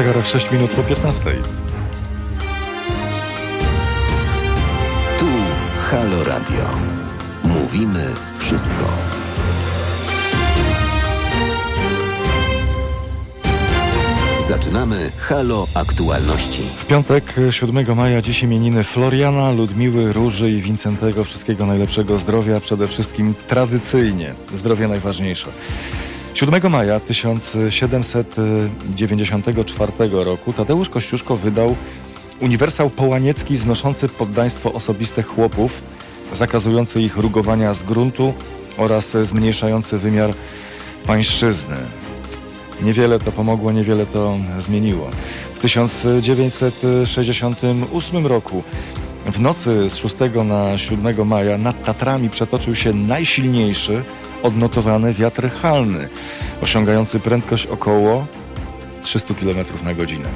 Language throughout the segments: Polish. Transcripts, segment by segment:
Zegarach 6 minut po 15. Tu Halo Radio. Mówimy wszystko. Zaczynamy Halo Aktualności. W piątek 7 maja dziś imieniny Floriana, Ludmiły, Róży i Wincentego. Wszystkiego najlepszego zdrowia, przede wszystkim tradycyjnie. Zdrowie najważniejsze. 7 maja 1794 roku Tadeusz Kościuszko wydał uniwersał połaniecki znoszący poddaństwo osobiste chłopów, zakazujący ich rugowania z gruntu oraz zmniejszający wymiar pańszczyzny. Niewiele to pomogło, niewiele to zmieniło. W 1968 roku w nocy z 6 na 7 maja nad Tatrami przetoczył się najsilniejszy odnotowany wiatr halny, osiągający prędkość około 300 km na godzinę.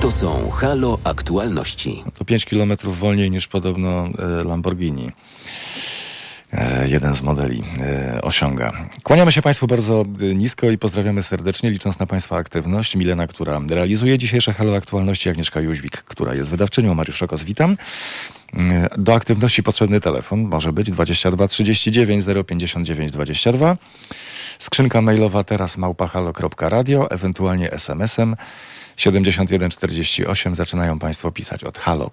To są Halo Aktualności. To 5 km wolniej niż podobno e, Lamborghini. E, jeden z modeli e, osiąga. Kłaniamy się Państwu bardzo nisko i pozdrawiamy serdecznie, licząc na Państwa aktywność. Milena, która realizuje dzisiejsze Halo Aktualności, Agnieszka Jóźwik, która jest wydawczynią, Mariusz Szokos, witam. Do aktywności potrzebny telefon może być 22 39 059 22. Skrzynka mailowa teraz małpahalo.radio, ewentualnie SMS-em 7148. Zaczynają Państwo pisać od halo.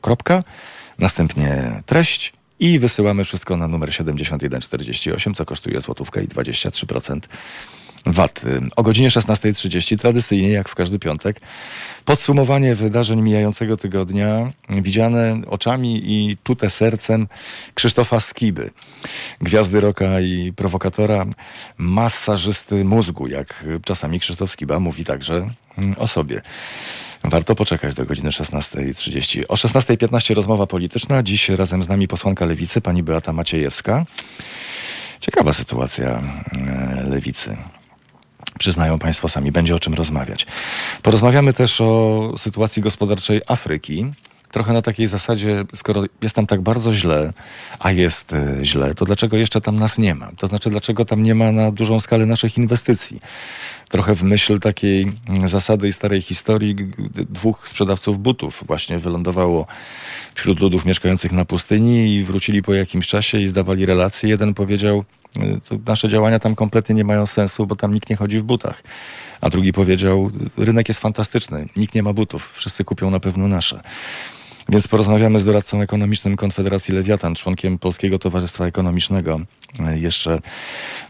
Następnie treść i wysyłamy wszystko na numer 7148, co kosztuje złotówkę i 23% VAT. O godzinie 16.30 tradycyjnie, jak w każdy piątek, podsumowanie wydarzeń mijającego tygodnia, widziane oczami i czute sercem Krzysztofa Skiby, gwiazdy roka i prowokatora, masażysty mózgu, jak czasami Krzysztof Skiba mówi także o sobie. Warto poczekać do godziny 16.30. O 16.15 rozmowa polityczna. Dziś razem z nami posłanka Lewicy, pani Beata Maciejewska. Ciekawa sytuacja e, Lewicy. Przyznają Państwo sami, będzie o czym rozmawiać. Porozmawiamy też o sytuacji gospodarczej Afryki. Trochę na takiej zasadzie, skoro jest tam tak bardzo źle, a jest e, źle, to dlaczego jeszcze tam nas nie ma? To znaczy, dlaczego tam nie ma na dużą skalę naszych inwestycji? Trochę w myśl takiej mm, zasady i starej historii dwóch sprzedawców butów właśnie wylądowało wśród ludów mieszkających na pustyni i wrócili po jakimś czasie i zdawali relacje. Jeden powiedział, nasze działania tam kompletnie nie mają sensu, bo tam nikt nie chodzi w butach. A drugi powiedział, rynek jest fantastyczny, nikt nie ma butów, wszyscy kupią na pewno nasze. Więc porozmawiamy z doradcą ekonomicznym Konfederacji Lewiatan, członkiem Polskiego Towarzystwa Ekonomicznego, jeszcze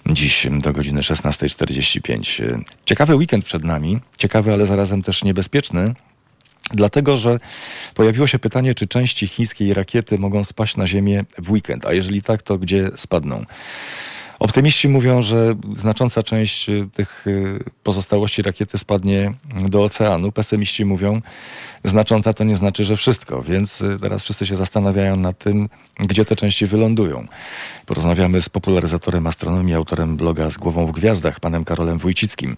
dziś do godziny 16.45. Ciekawy weekend przed nami, ciekawy, ale zarazem też niebezpieczny, Dlatego, że pojawiło się pytanie, czy części chińskiej rakiety mogą spaść na Ziemię w weekend, a jeżeli tak, to gdzie spadną? Optymiści mówią, że znacząca część y, tych y, pozostałości rakiety spadnie do oceanu. Pesymiści mówią, znacząca to nie znaczy, że wszystko, więc y, teraz wszyscy się zastanawiają nad tym, gdzie te części wylądują. Porozmawiamy z popularyzatorem astronomii, autorem bloga z głową w gwiazdach, panem Karolem Wójcickim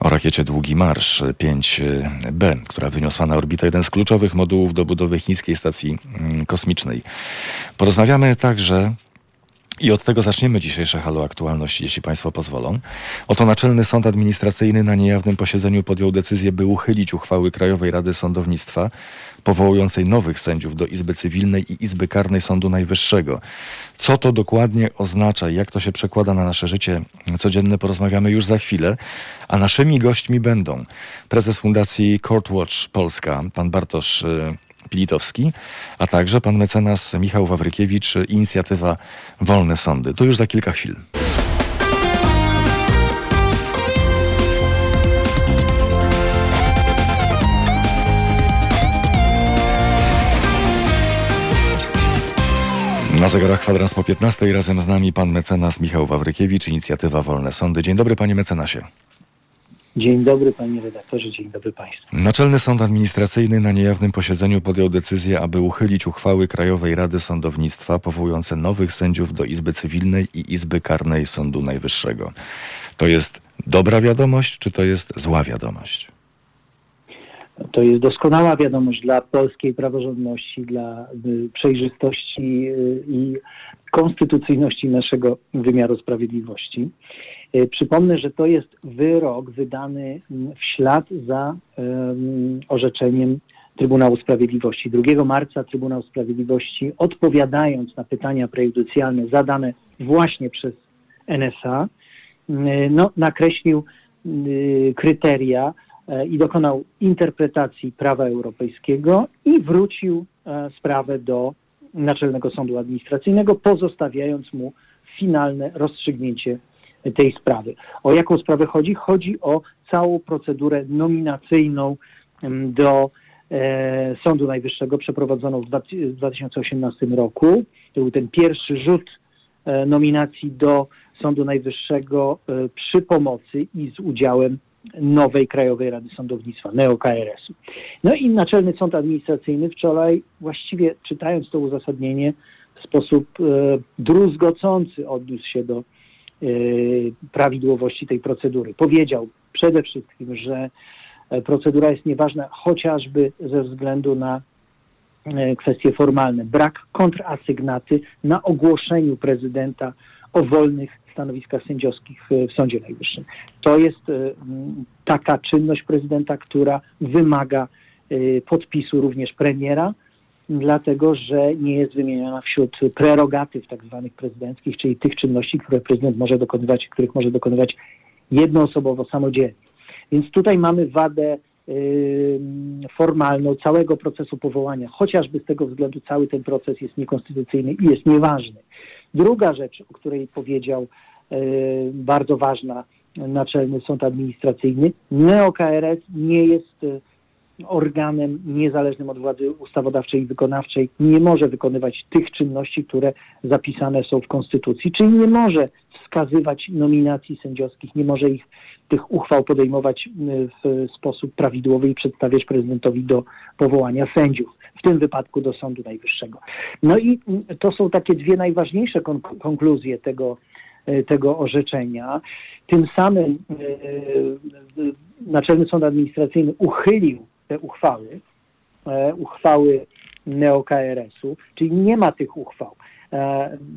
o rakiecie Długi Marsz 5B, która wyniosła na orbitę jeden z kluczowych modułów do budowy chińskiej stacji mm, kosmicznej. Porozmawiamy także i od tego zaczniemy dzisiejsze halo aktualności, jeśli Państwo pozwolą. Oto Naczelny Sąd Administracyjny na niejawnym posiedzeniu podjął decyzję, by uchylić uchwały Krajowej Rady Sądownictwa powołującej nowych sędziów do Izby Cywilnej i Izby Karnej Sądu Najwyższego. Co to dokładnie oznacza i jak to się przekłada na nasze życie codzienne, porozmawiamy już za chwilę. A naszymi gośćmi będą prezes Fundacji Court Watch Polska, pan Bartosz y, Pilitowski, a także pan mecenas Michał Wawrykiewicz, inicjatywa Wolne Sądy. To już za kilka chwil. Na zegarach kwadrans po 15 razem z nami pan mecenas Michał Wawrykiewicz, inicjatywa Wolne Sądy. Dzień dobry panie mecenasie. Dzień dobry panie redaktorze, dzień dobry państwu. Naczelny Sąd Administracyjny na niejawnym posiedzeniu podjął decyzję, aby uchylić uchwały Krajowej Rady Sądownictwa powołujące nowych sędziów do Izby Cywilnej i Izby Karnej Sądu Najwyższego. To jest dobra wiadomość, czy to jest zła wiadomość? To jest doskonała wiadomość dla polskiej praworządności, dla y, przejrzystości y, i konstytucyjności naszego wymiaru sprawiedliwości. Przypomnę, że to jest wyrok wydany w ślad za orzeczeniem Trybunału Sprawiedliwości. 2 marca Trybunał Sprawiedliwości, odpowiadając na pytania prejudycjalne zadane właśnie przez NSA, no, nakreślił kryteria i dokonał interpretacji prawa europejskiego i wrócił sprawę do Naczelnego Sądu Administracyjnego, pozostawiając mu finalne rozstrzygnięcie tej sprawy. O jaką sprawę chodzi? Chodzi o całą procedurę nominacyjną do e, Sądu Najwyższego przeprowadzoną w 2018 roku. To był ten pierwszy rzut e, nominacji do Sądu Najwyższego e, przy pomocy i z udziałem nowej Krajowej Rady Sądownictwa, NeoKRS-u. No i Naczelny Sąd Administracyjny wczoraj, właściwie czytając to uzasadnienie, w sposób druzgocący odniósł się do prawidłowości tej procedury. Powiedział przede wszystkim, że e, procedura jest nieważna chociażby ze względu na e, kwestie formalne. Brak kontrasygnaty na ogłoszeniu prezydenta o wolnych stanowiskach sędziowskich w Sądzie Najwyższym. To jest e, taka czynność prezydenta, która wymaga e, podpisu również premiera, dlatego że nie jest wymieniona wśród prerogatyw tak zwanych prezydenckich, czyli tych czynności, które prezydent może dokonywać, których może dokonywać jednoosobowo, samodzielnie. Więc tutaj mamy wadę formalną całego procesu powołania, chociażby z tego względu cały ten proces jest niekonstytucyjny i jest nieważny. Druga rzecz, o której powiedział e, bardzo ważna Naczelny Sąd Administracyjny, NeoKRS nie jest e, organem niezależnym od władzy ustawodawczej i wykonawczej, nie może wykonywać tych czynności, które zapisane są w Konstytucji, czyli nie może wskazywać nominacji sędziowskich, nie może ich tych uchwał podejmować w sposób prawidłowy i przedstawiać prezydentowi do powołania sędziów, w tym wypadku do Sądu Najwyższego. No i to są takie dwie najważniejsze konkluzje tego, e, tego orzeczenia. Tym samym Naczelny Sąd Administracyjny uchylił te uchwały, uchwały NeoKRS-u, czyli nie ma tych uchwał.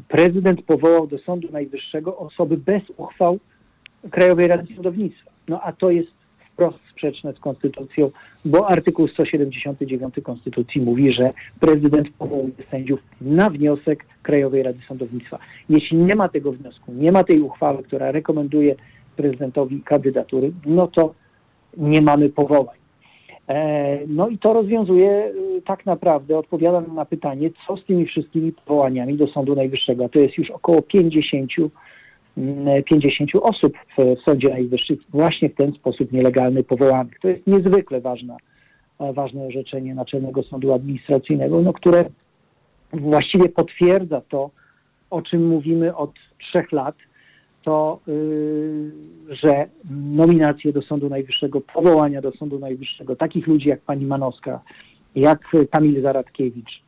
Prezydent powołał do Sądu Najwyższego osoby bez uchwał Krajowej Rady Sądownictwa. No a to jest wprost sprzeczne z konstytucją, bo artykuł 179 Konstytucji mówi, że prezydent powołuje sędziów na wniosek Krajowej Rady Sądownictwa. Jeśli nie ma tego wniosku, nie ma tej uchwały, która rekomenduje prezydentowi kandydatury, no to nie mamy powołań. E, no i to rozwiązuje y, tak naprawdę, odpowiadam na pytanie, co z tymi wszystkimi powołaniami do Sądu Najwyższego. To jest już około 50 50 osób w Sądzie Najwyższym właśnie w ten sposób nielegalny powołanych. To jest niezwykle ważna, ważne orzeczenie Naczelnego Sądu Administracyjnego, no, które właściwie potwierdza to, o czym mówimy od trzech lat, to, yy, że nominacje do Sądu Najwyższego, powołania do Sądu Najwyższego, takich ludzi jak pani Manowska, jak Kamil Zaradkiewicz,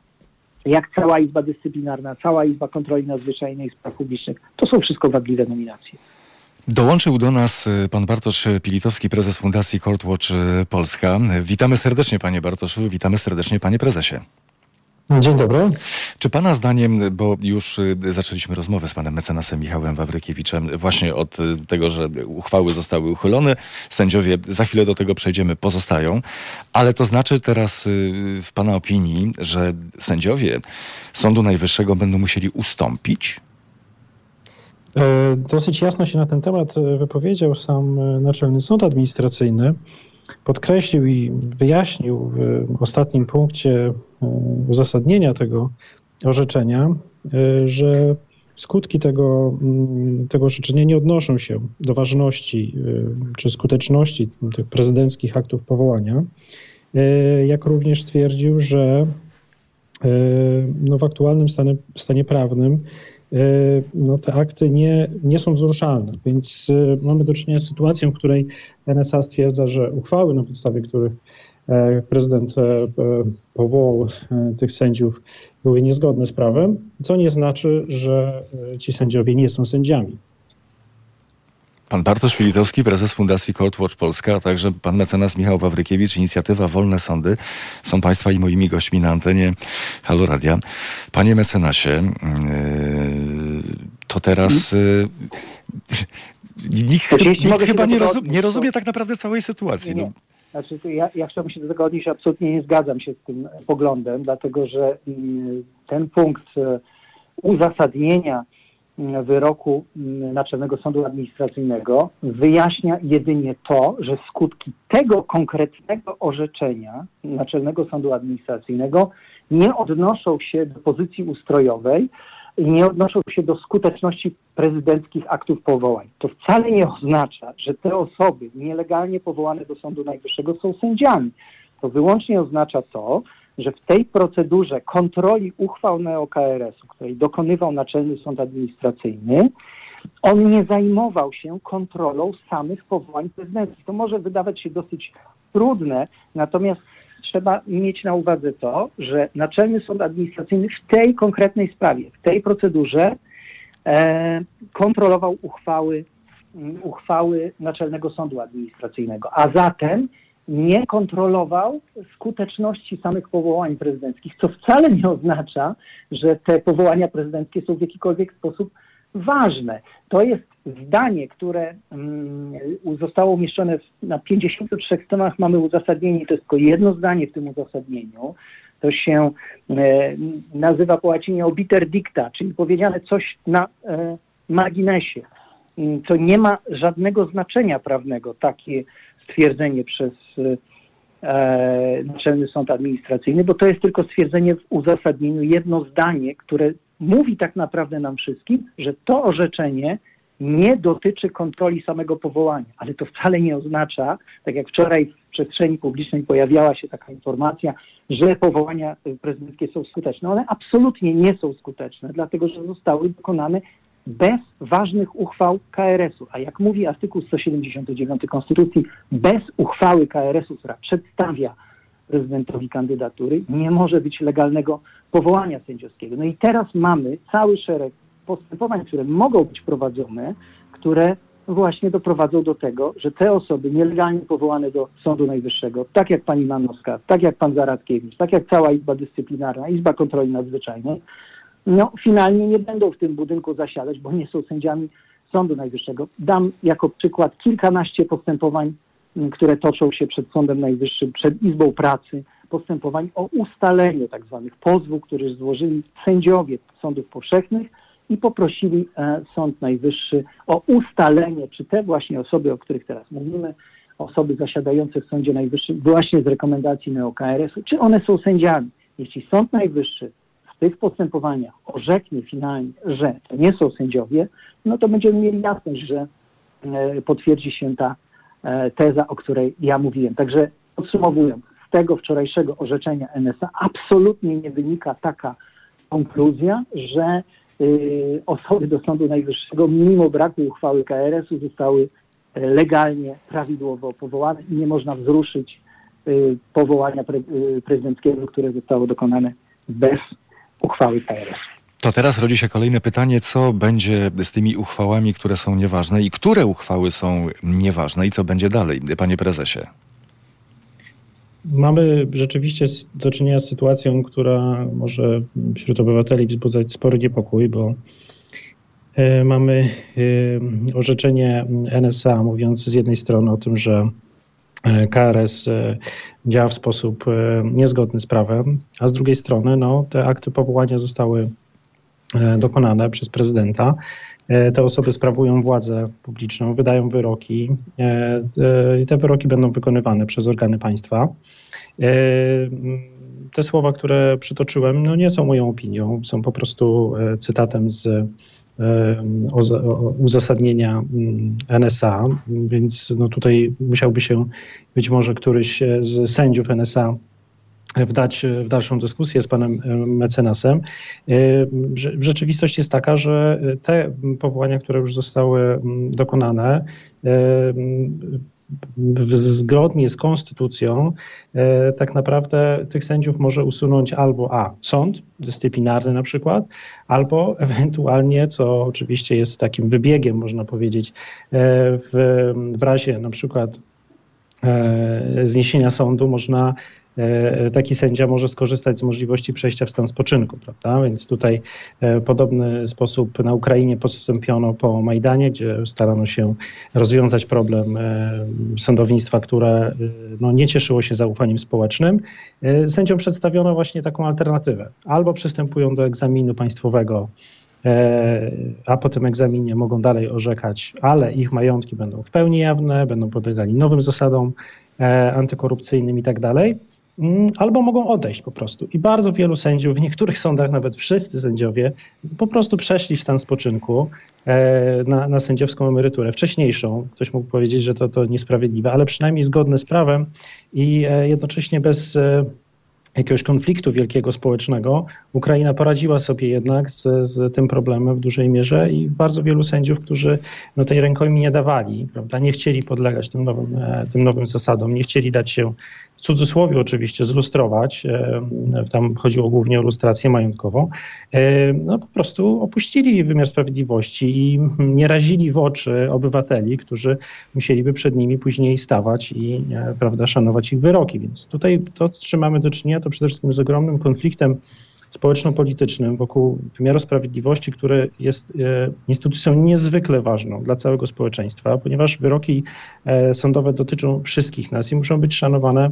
jak cała Izba Dyscyplinarna, cała Izba Kontroli Nadzwyczajnej i Spraw Publicznych. To są wszystko wadliwe nominacje. Dołączył do nas y, pan Bartosz Pilitowski, prezes Fundacji Courtwatch y, Polska. Witamy serdecznie panie Bartoszu, witamy serdecznie panie prezesie. Dzień dobry. Czy Pana zdaniem, bo już y, zaczęliśmy rozmowę z Panem mecenasem Michałem Wawrykiewiczem właśnie od y, tego, że uchwały zostały uchylone, sędziowie, za chwilę do tego przejdziemy, pozostają, ale to znaczy teraz y, w Pana opinii, że sędziowie Sądu Najwyższego będą musieli ustąpić? E, dosyć jasno się na ten temat wypowiedział sam Naczelny Sąd Administracyjny podkreślił i wyjaśnił w ostatnim punkcie e, uzasadnienia tego orzeczenia, e, że skutki tego, mm, tego orzeczenia nie odnoszą się do ważności e, czy skuteczności tych prezydenckich aktów powołania, jak również stwierdził, że no w aktualnym stanie, stanie prawnym no, te akty nie, nie są wzruszalne. Więc e, mamy do czynienia z sytuacją, w której NSA stwierdza, że uchwały, na podstawie których e, prezydent powołał tych sędziów, były niezgodne z prawem, co nie znaczy, że ci sędziowie nie są sędziami. Pan Bartosz Filitowski, prezes Fundacji Courtwatch Polska, a także pan mecenas Michał Wawrykiewicz, inicjatywa Wolne Sądy są państwa i moimi gośćmi na antenie Halo Radia. Panie mecenasie, yy, to teraz yy, nikt, nikt chyba nie, odnieść, nie rozumie tak naprawdę całej sytuacji. No. Znaczy, ja, ja chciałbym się do tego odnieść, absolutnie nie zgadzam się z tym poglądem, dlatego że mm, ten punkt uzasadnienia wyroku mm, Naczelnego Sądu Administracyjnego wyjaśnia jedynie to, że skutki tego konkretnego orzeczenia Naczelnego Sądu Administracyjnego nie odnoszą się do pozycji ustrojowej nie odnoszą się do skuteczności prezydenckich aktów powołań. To wcale nie oznacza, że te osoby nielegalnie powołane do Sądu Najwyższego są sędziami. To wyłącznie oznacza to, że w tej procedurze kontroli uchwał NeoKRS-u, której dokonywał Naczelny Sąd Administracyjny, on nie zajmował się kontrolą samych powołań prezydenckich. To może wydawać się dosyć trudne, natomiast trzeba mieć na uwadze to, że Naczelny Sąd Administracyjny w tej konkretnej sprawie, w tej procedurze e, kontrolował uchwały, uchwały Naczelnego Sądu Administracyjnego, a zatem nie kontrolował skuteczności samych powołań prezydenckich, co wcale nie oznacza, że te powołania prezydenckie są w jakikolwiek sposób ważne. To jest zdanie, które mm, zostało umieszczone na 53 stronach. Mamy uzasadnienie, to jest tylko jedno zdanie w tym uzasadnieniu. To się e, nazywa po łacinie obiter dicta, czyli powiedziane coś na e, marginesie, co nie ma żadnego znaczenia prawnego, takie stwierdzenie przez e, Naczelny Sąd Administracyjny, bo to jest tylko stwierdzenie w uzasadnieniu, jedno zdanie, które mówi tak naprawdę nam wszystkim, że to orzeczenie nie dotyczy kontroli samego powołania, ale to wcale nie oznacza, tak jak wczoraj w przestrzeni publicznej pojawiała się taka informacja, że powołania prezydenckie są skuteczne. One absolutnie nie są skuteczne, dlatego że zostały dokonane bez ważnych uchwał KRS-u. A jak mówi artykuł 179 Konstytucji, bez uchwały KRS-u, która przedstawia prezydentowi kandydatury, nie może być legalnego powołania sędziowskiego. No i teraz mamy cały szereg postępowań, które mogą być prowadzone, które właśnie doprowadzą do tego, że te osoby nielegalnie powołane do Sądu Najwyższego, tak jak pani Manowska, tak jak pan Zaradkiewicz, tak jak cała Izba Dyscyplinarna, Izba Kontroli Nadzwyczajnej, no finalnie nie będą w tym budynku zasiadać, bo nie są sędziami Sądu Najwyższego. Dam jako przykład kilkanaście postępowań, m, które toczą się przed Sądem Najwyższym, przed Izbą Pracy, postępowań o ustalenie tak zwanych pozwów, które złożyli sędziowie sądów powszechnych i poprosili e, Sąd Najwyższy o ustalenie, czy te właśnie osoby, o których teraz mówimy, osoby zasiadające w Sądzie Najwyższym właśnie z rekomendacji NeoKRS-u, czy one są sędziami. Jeśli Sąd Najwyższy w tych postępowaniach orzeknie finalnie, że to nie są sędziowie, no to będziemy mieli jasność, że e, potwierdzi się ta e, teza, o której ja mówiłem. Także podsumowując, z tego wczorajszego orzeczenia NSA absolutnie nie wynika taka konkluzja, że y, osoby do Sądu Najwyższego mimo braku uchwały KRS-u zostały e, legalnie, prawidłowo powołane i nie można wzruszyć y, powołania y, prezydenckiego, które zostało dokonane bez uchwały KRS. To teraz rodzi się kolejne pytanie, co będzie z tymi uchwałami, które są nieważne i które uchwały są nieważne i co będzie dalej, panie prezesie? Mamy rzeczywiście z- do czynienia z sytuacją, która może wśród obywateli wzbudzać spory niepokój, bo e, mamy e, orzeczenie NSA mówiące z jednej strony o tym, że KRS e, działa w sposób e, niezgodny z prawem, a z drugiej strony no, te akty powołania zostały e, dokonane przez prezydenta. E, Te osoby sprawują władzę publiczną, wydają wyroki e, e, i te wyroki będą wykonywane przez organy państwa. E, Te słowa, które przytoczyłem, no nie są moją opinią, są po prostu e, cytatem z e, uzasadnienia mm, NSA, więc no tutaj musiałby się być może któryś e, z sędziów NSA wdać w dalszą dyskusję z panem e, mecenasem. E, rze- Rzeczywistość jest taka, że te powołania, które już zostały mm, dokonane, e, zgodnie z konstytucją, e, tak naprawdę tych sędziów może usunąć albo A, sąd dyscyplinarny na przykład, albo ewentualnie, co oczywiście jest takim wybiegiem, można powiedzieć, e, w, w razie na przykład zniesienia sądu można E, taki sędzia może skorzystać z możliwości przejścia w stan spoczynku, prawda? Więc tutaj e, podobny sposób na Ukrainie postąpiono po Majdanie, gdzie starano się rozwiązać problem e, sądownictwa, które no, nie cieszyło się zaufaniem społecznym. Sędziom przedstawiono właśnie taką alternatywę. Albo przystępują do egzaminu państwowego a po tym egzaminie mogą dalej orzekać, ale ich majątki będą w pełni jawne, będą podlegali nowym zasadom antykorupcyjnym i tak dalej. Mm, albo mogą odejść po prostu. I bardzo wielu sędziów, w niektórych sądach nawet wszyscy sędziowie, po prostu przeszli w stan spoczynku e, na, na sędziowską emeryturę, wcześniejszą. Ktoś mógł powiedzieć, że to, to niesprawiedliwe, ale przynajmniej zgodne z prawem i e, jednocześnie bez e, jakiegoś konfliktu wielkiego społecznego, Ukraina poradziła sobie jednak z, z tym problemem w dużej mierze i bardzo wielu sędziów, którzy no, tej rękojmi nie dawali, prawda, nie chcieli podlegać tym nowym, tym nowym zasadom, nie chcieli dać się w cudzysłowie oczywiście zlustrować, e, tam chodziło głównie o lustrację majątkową, e, no po prostu opuścili wymiar sprawiedliwości i nie razili w oczy obywateli, którzy musieliby przed nimi później stawać i e, prawda, szanować ich wyroki. Więc tutaj to, z czym mamy do czynienia, to przede wszystkim z ogromnym konfliktem społeczno-politycznym wokół wymiaru sprawiedliwości, który jest instytucją niezwykle ważną dla całego społeczeństwa, ponieważ wyroki sądowe dotyczą wszystkich nas i muszą być szanowane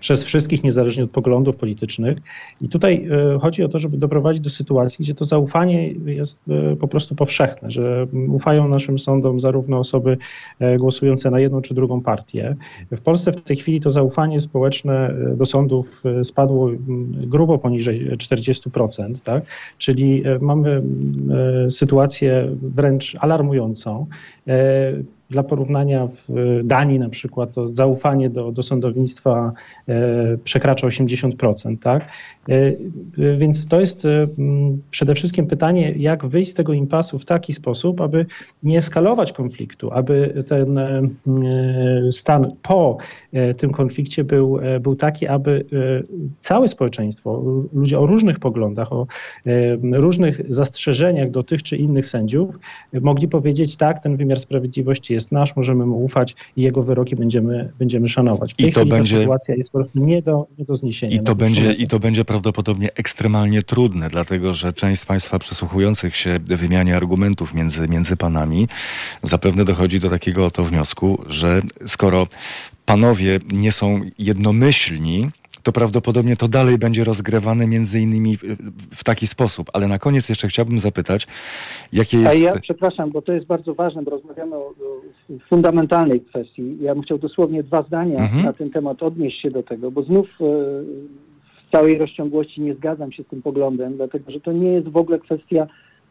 przez wszystkich, niezależnie od poglądów politycznych. I tutaj e, chodzi o to, żeby doprowadzić do sytuacji, gdzie to zaufanie jest e, po prostu powszechne, że ufają naszym sądom zarówno osoby e, głosujące na jedną czy drugą partię. W Polsce w tej chwili to zaufanie społeczne do sądów spadło grubo poniżej 40%, tak? czyli mamy sytuację wręcz alarmującą. Dla porównania w Danii na przykład to zaufanie do, do sądownictwa e, przekracza 80%, tak? E, e, więc to jest przede wszystkim pytanie, jak wyjść z tego impasu w taki sposób, aby nie eskalować konfliktu, aby ten stan po tym konflikcie był, był taki, aby całe społeczeństwo, ludzie o różnych poglądach, o różnych zastrzeżeniach do tych czy innych sędziów mogli powiedzieć, tak, ten wymiar sprawiedliwości jest nasz, możemy mu ufać i jego wyroki będziemy, będziemy szanować. W tej I to będzie, sytuacja jest po prostu nie do, nie do zniesienia. I to, będzie, I to będzie prawdopodobnie ekstremalnie trudne, dlatego że część z Państwa przysłuchujących się wymianie argumentów między, między panami zapewne dochodzi do takiego oto wniosku, że skoro panowie nie są jednomyślni, to prawdopodobnie to dalej będzie rozgrywane między innymi w, w taki sposób. Ale na koniec jeszcze chciałbym zapytać, jakie jest... A ja przepraszam, bo to jest bardzo ważne, bo rozmawiamy o, o fundamentalnej kwestii. Ja bym chciał dosłownie dwa zdania mhm. na ten temat odnieść się do tego, bo znów e, w całej rozciągłości nie zgadzam się z tym poglądem, dlatego że to nie jest w ogóle kwestia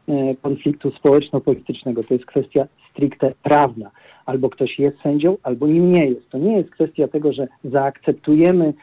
e, konfliktu społeczno-politycznego, to jest kwestia stricte prawna. Albo ktoś jest sędzią, albo nim nie jest. To nie jest kwestia tego, że zaakceptujemy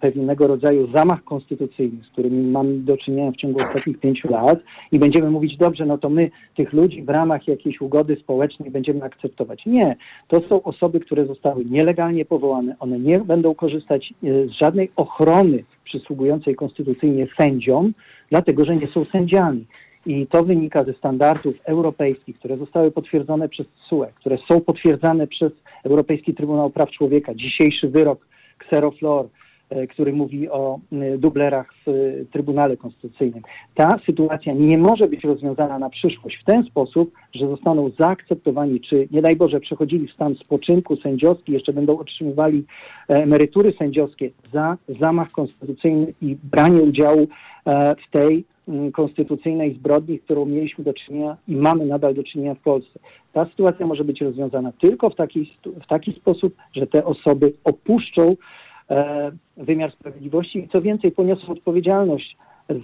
pewnego rodzaju zamach konstytucyjny, z którym mamy do czynienia w ciągu ostatnich pięciu lat i będziemy mówić, dobrze, no to my tych ludzi w ramach jakiejś ugody społecznej będziemy akceptować. Nie, to są osoby, które zostały nielegalnie powołane, one nie będą korzystać y, z żadnej ochrony przysługującej konstytucyjnie sędziom, dlatego że nie są sędziami. I to wynika ze standardów europejskich, które zostały potwierdzone przez TSUE, które są potwierdzane przez Europejski Trybunał Praw Człowieka. Dzisiejszy wyrok Xeroflor, e, który mówi o e, dublerach w e, Trybunale Konstytucyjnym. Ta sytuacja nie może być rozwiązana na przyszłość w ten sposób, że zostaną zaakceptowani, czy nie daj Boże przechodzili w stan spoczynku sędziowski, jeszcze będą otrzymywali emerytury sędziowskie za zamach konstytucyjny i branie udziału w tej konstytucyjnej zbrodni, którą mieliśmy do czynienia i mamy nadal do czynienia w Polsce. Ta sytuacja może być rozwiązana tylko w taki, w taki sposób, że te osoby opuszczą e, wymiar sprawiedliwości i co więcej poniosą odpowiedzialność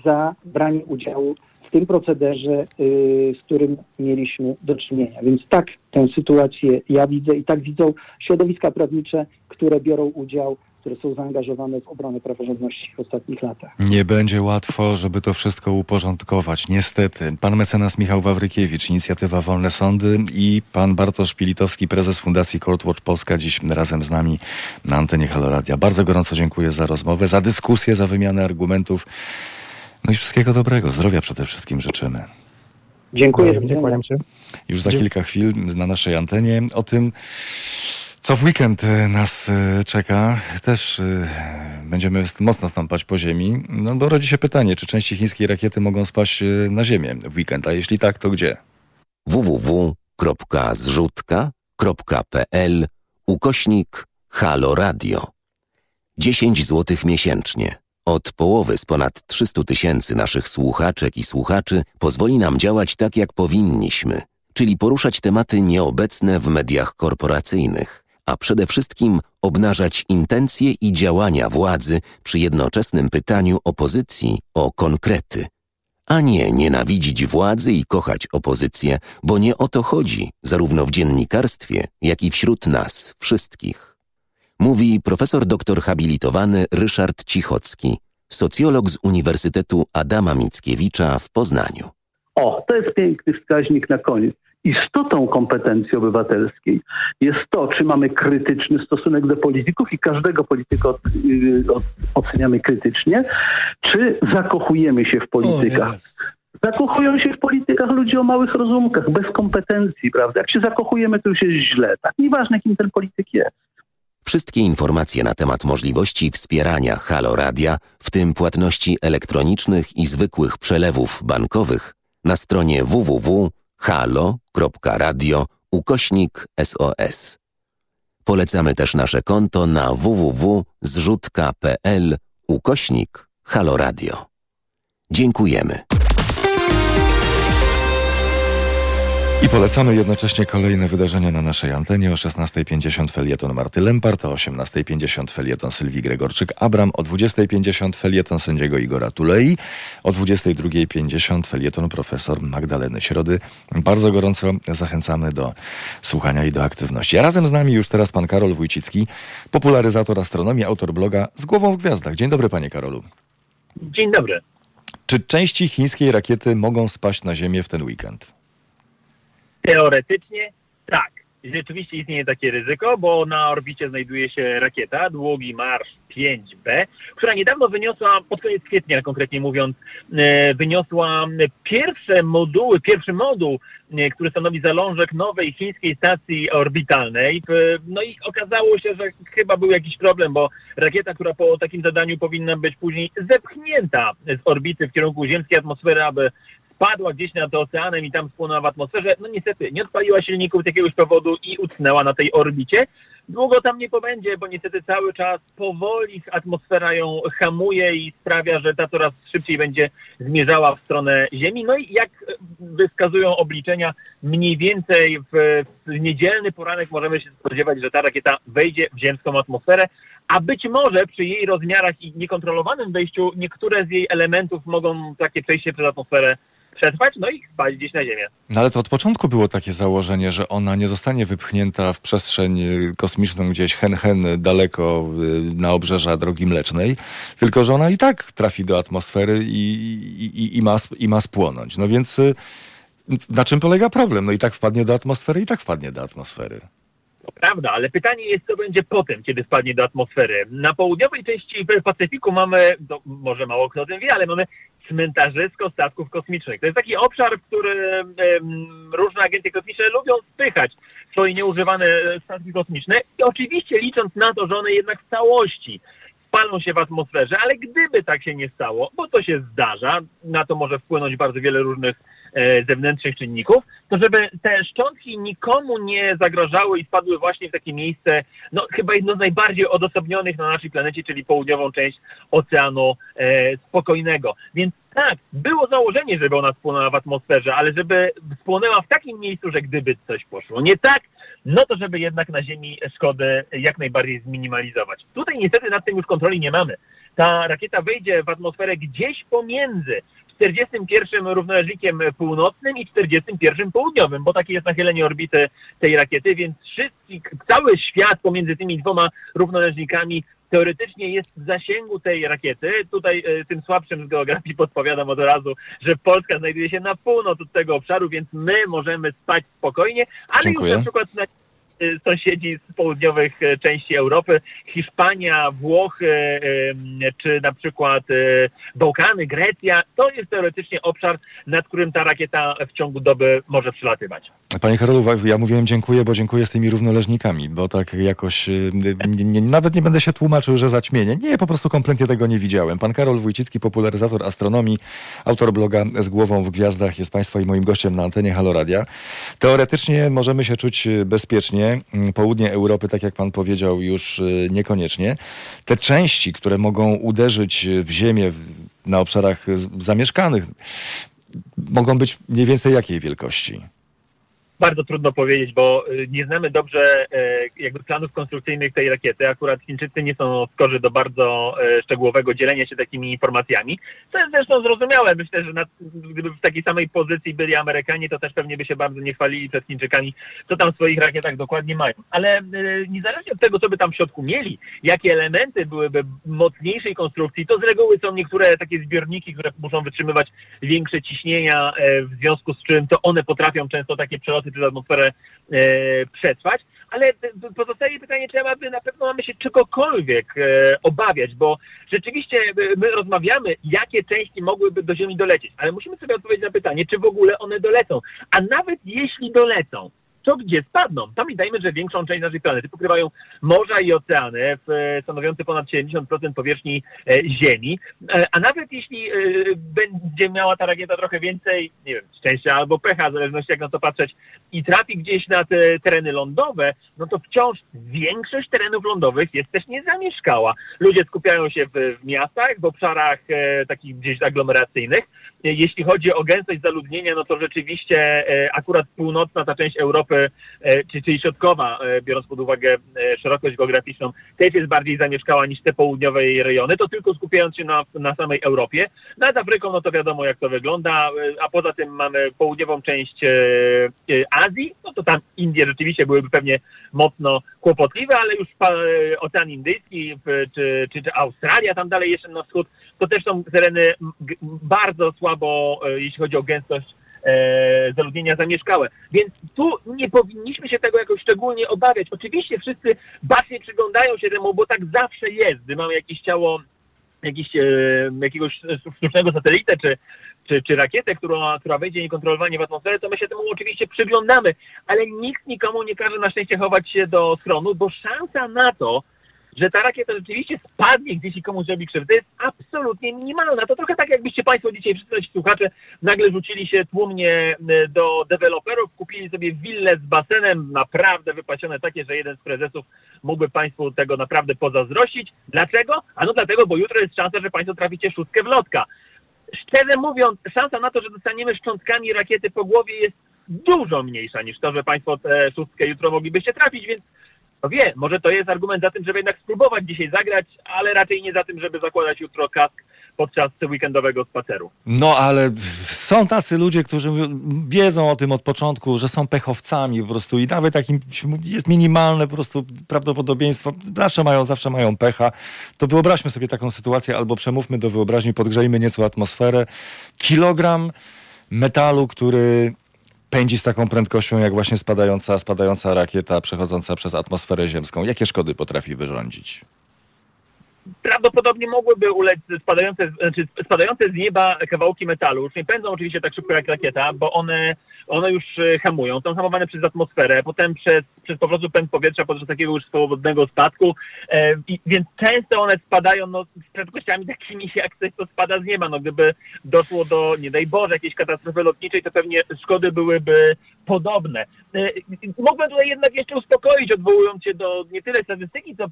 za branie udziału tym procederze, y, z którym mieliśmy do czynienia. Więc tak tę sytuację ja widzę i tak widzą środowiska prawnicze, które biorą udział które są zaangażowane w obronę praworządności w ostatnich latach. Nie będzie łatwo, żeby to wszystko uporządkować. Niestety. Pan mecenas Michał Wawrykiewicz, inicjatywa Wolne Sądy i pan Bartosz Pilitowski, prezes Fundacji Courtwatch Polska, dziś razem z nami na antenie Haloradia. Bardzo gorąco dziękuję za rozmowę, za dyskusję, za wymianę argumentów. No i wszystkiego dobrego. Zdrowia przede wszystkim życzymy. Dziękuję. Dziękuję. Już za kilka chwil na naszej antenie o tym, Co w weekend e, nas e, czeka? Też e, będziemy mocno stąpać po ziemi. No bo rodzi się pytanie, czy części chińskiej rakiety mogą spaść na ziemię w weekend, a jeśli tak, to gdzie? www.zrzutka.pl ukośnik Halo Radio. 10 zł miesięcznie. Od połowy z ponad 300 tysięcy naszych słuchaczek i słuchaczy pozwoli nam działać tak, jak powinniśmy, czyli poruszać tematy nieobecne w mediach korporacyjnych, a przede wszystkim obnażać intencje i działania władzy przy jednoczesnym pytaniu opozycji o konkrety. A nie nienawidzić władzy i kochać opozycję, bo nie o to chodzi, zarówno w dziennikarstwie, jak i wśród nas wszystkich. Mówi profesor doktor habilitowany Ryszard Cichocki, socjolog z Uniwersytetu Adama Mickiewicza w Poznaniu. O, to jest piękny wskaźnik na koniec. Istotą kompetencji obywatelskiej jest to, czy mamy krytyczny stosunek do polityków i każdego polityka od, y, od, oceniamy krytycznie, czy zakochujemy się w politykach. Zakochują się w politykach ludzie o małych rozumkach, bez kompetencji, prawda? Jak się zakochujemy, to już jest źle. Tak nieważne, kim ten polityk jest. Wszystkie informacje na temat możliwości wspierania Halo Radia, w tym płatności elektronicznych i zwykłych przelewów bankowych, na stronie www.halo.radio ukośnik SOS. Polecamy też nasze konto na www.zrzutka.pl ukośnik Halo Radio. Dziękujemy. I polecamy jednocześnie kolejne wydarzenia na naszej antenie. O 16.50 felieton Marty Lempart, o 18.50 felieton Sylwii Gregorczyk-Abram, o 20.50 felieton sędziego Igora Tulei, o 22.50 felieton profesor Magdaleny Środy. Bardzo gorąco zachęcamy do słuchania i do aktywności. A razem z nami już teraz pan Karol Wójcicki, popularyzator astronomii, autor bloga Z głową w gwiazdach. Dzień dobry panie Karolu. Dzień dobry. Czy części chińskiej rakiety mogą spaść na Ziemię w ten weekend? Teoretycznie tak. Rzeczywiście istnieje takie ryzyko, bo na orbicie znajduje się rakieta długi marsz 5B, która niedawno wyniosła, pod koniec kwietnia konkretnie mówiąc, e, wyniosła pierwsze moduły, pierwszy moduł, e, który stanowi zalążek nowej chińskiej stacji orbitalnej. No i okazało się, że chyba był jakiś problem, bo rakieta, która po takim zadaniu powinna być później zepchnięta z orbity w kierunku ziemskiej atmosfery, aby spadła gdzieś nad oceanem i tam spłonęła w atmosferze, no niestety nie odpaliła silników z jakiegoś powodu i utknęła na tej orbicie. Długo tam nie pobędzie, bo niestety cały czas powoli atmosfera ją hamuje i sprawia, że ta coraz szybciej będzie zmierzała w stronę Ziemi. No i jak wskazują obliczenia, mniej więcej w, w niedzielny poranek możemy się spodziewać, że ta rakieta wejdzie w ziemską atmosferę, a być może przy jej rozmiarach i niekontrolowanym wejściu niektóre z jej elementów mogą takie przejście przez atmosferę przetrwać, no i spać gdzieś na Ziemię. No ale to od początku było takie założenie, że ona nie zostanie wypchnięta w przestrzeń y, kosmiczną gdzieś hen hen daleko y, na obrzeża Drogi Mlecznej, tylko że ona i tak trafi do atmosfery i, i, i, ma, i ma spłonąć. No więc y, na czym polega problem? No i tak wpadnie do atmosfery, i tak wpadnie do atmosfery. Prawda, ale pytanie jest, co będzie potem, kiedy spadnie do atmosfery. Na południowej części Pacyfiku mamy, to może mało kto o tym wie, ale mamy cmentarzysko statków kosmicznych. To jest taki obszar, w którym różne agencje kosmiczne lubią spychać swoje nieużywane statki kosmiczne i oczywiście licząc na to, że one jednak w całości spalą się w atmosferze, ale gdyby tak się nie stało, bo to się zdarza, na to może wpłynąć bardzo wiele różnych e, zewnętrznych czynników, to żeby te szczątki nikomu nie zagrażały i spadły właśnie w takie miejsce, no chyba jedno z najbardziej odosobnionych na naszej planecie, czyli południową część Oceanu e, Spokojnego. Więc tak, było założenie, żeby ona spłonęła w atmosferze, ale żeby spłonęła w takim miejscu, że gdyby coś poszło nie tak, no to żeby jednak na Ziemi szkody jak najbardziej zminimalizować. Tutaj niestety nad tym już kontroli nie mamy. Ta rakieta wejdzie w atmosferę gdzieś pomiędzy 41 równoleżnikiem północnym i 41 południowym, bo takie jest nachylenie orbity tej rakiety, więc cały świat pomiędzy tymi dwoma równoleżnikami teoretycznie jest w zasięgu tej rakiety. Tutaj e, tym słabszym z geografii podpowiadam od razu, że Polska znajduje się na północ od tego obszaru, więc my możemy spać spokojnie, ale Dziękuję. już na przykład na sąsiedzi z południowych części Europy, Hiszpania, Włochy, czy na przykład Bałkany, Grecja, to jest teoretycznie obszar, nad którym ta rakieta w ciągu doby może przylatywać. Panie Karolu, ja mówiłem dziękuję, bo dziękuję z tymi równoleżnikami, bo tak jakoś nie, nie, nawet nie będę się tłumaczył, że zaćmienie. Nie, po prostu kompletnie tego nie widziałem. Pan Karol Wójcicki, popularyzator astronomii, autor bloga z głową w gwiazdach, jest Państwa i moim gościem na antenie Haloradia. Teoretycznie możemy się czuć bezpiecznie. Południe Europy, tak jak Pan powiedział, już y, niekoniecznie. Te części, które mogą uderzyć w ziemię na obszarach zamieszkanych, mogą być mniej więcej jakiej wielkości? Bardzo trudno powiedzieć, bo y, nie znamy dobrze e, jakby planów konstrukcyjnych tej rakiety. Akurat Chińczycy nie są skorzy do bardzo e, szczegółowego dzielenia się takimi informacjami, co jest zresztą zrozumiałe. Myślę, że na, gdyby w takiej samej pozycji byli Amerykanie, to też pewnie by się bardzo nie chwalili przed Chińczykami, co tam w swoich rakietach dokładnie mają. Ale e, niezależnie od tego, co by tam w środku mieli, jakie elementy byłyby mocniejszej konstrukcji, to z reguły są niektóre takie zbiorniki, które muszą wytrzymywać większe ciśnienia, w związku z czym to one potrafią często takie przeloty przez atmosferę e, przetrwać. Ale pozostaje pytanie, czy aby na pewno mamy się czegokolwiek e, obawiać, bo rzeczywiście e, my rozmawiamy, jakie części mogłyby do Ziemi dolecieć, ale musimy sobie odpowiedzieć na pytanie, czy w ogóle one dolecą. A nawet jeśli dolecą, to gdzie spadną. Pamiętajmy, że większą część naszej planety pokrywają morza i oceany, stanowiące ponad 70% powierzchni e, Ziemi. E, a nawet jeśli e, będzie miała ta rakieta trochę więcej, nie wiem, szczęścia albo pecha, w zależności jak na to patrzeć, i trafi gdzieś na te tereny lądowe, no to wciąż większość terenów lądowych jest też niezamieszkała. Ludzie skupiają się w, w miastach, w obszarach takich gdzieś aglomeracyjnych. Jeśli chodzi o gęstość zaludnienia, no to rzeczywiście akurat północna ta część Europy e, czyli środkowa, e, biorąc pod uwagę e, szerokość geograficzną, też jest bardziej zamieszkała niż te południowe rejony, to tylko skupiając się na, na samej Europie. Nad Afryką, no to wiadomo jak to wygląda, a poza tym mamy południową część Azji, no to tam Indie rzeczywiście byłyby pewnie mocno kłopotliwe, ale już Ocean Indyjski czy, czy, czy Australia tam dalej jeszcze na wschód, to też są tereny bardzo słabo, jeśli chodzi o gęstość e, zaludnienia zamieszkałe. Więc tu nie powinniśmy się tego jakoś szczególnie obawiać. Oczywiście wszyscy bacznie przyglądają się temu, bo tak zawsze jest, gdy mamy jakieś ciało jakiś, e, jakiegoś sztucznego satelitę, czy, czy, czy rakietę, która, która wejdzie niekontrolowanie w atmosferę, to my się temu oczywiście przyglądamy, ale nikt nikomu nie każe na szczęście chować się do schronu, bo szansa na to, że ta rakieta rzeczywiście spadnie gdzieś i komuś zrobi krzywdę, jest absolutnie minimalna. To trochę tak, jakbyście Państwo dzisiaj, wszyscy słuchacze, nagle rzucili się tłumnie e, do deweloperów, kupili sobie willę z basenem, naprawdę wypasione takie, że jeden z prezesów mógłby Państwu tego naprawdę pozazdrościć. Dlaczego? Ano dlatego, bo jutro jest szansa, że Państwo traficie szóstkę w lotka. Szczerze mówiąc, szansa na to, że dostaniemy szczątkami rakiety po głowie jest dużo mniejsza niż to, że Państwo tę szóstkę jutro moglibyście trafić, więc no wie, może to jest argument za tym, żeby jednak spróbować dzisiaj zagrać, ale raczej nie za tym, żeby zakładać jutro kask podczas weekendowego spaceru. No ale są tacy ludzie, którzy wiedzą o tym od początku, że są pechowcami po prostu i nawet takim jest minimalne po prostu prawdopodobieństwo, zawsze mają, zawsze mają pecha, to wyobraźmy sobie taką sytuację albo przemówmy do wyobraźni, podgrzejmy nieco atmosferę. Kilogram metalu, który pędzi z taką prędkością, jak właśnie spadająca, spadająca rakieta przechodząca przez atmosferę ziemską. Jakie szkody potrafi wyrządzić? Prawdopodobnie mogłyby ulec spadające, znaczy spadające z nieba kawałki metalu. Już nie pędzą oczywiście tak szybko jak rakieta, bo one, one już e, hamują. Są hamowane przez atmosferę, potem przez, przez po prostu pęd powietrza podczas takiego już swobodnego spadku. E, i, więc często one spadają no, z prędkościami takimi, jak coś, co spada z nieba. No, gdyby doszło do, nie daj Boże, jakiejś katastrofy lotniczej, to pewnie szkody byłyby podobne. E, mógłbym tutaj jednak jeszcze uspokoić, odwołując się do nie tyle statystyki, co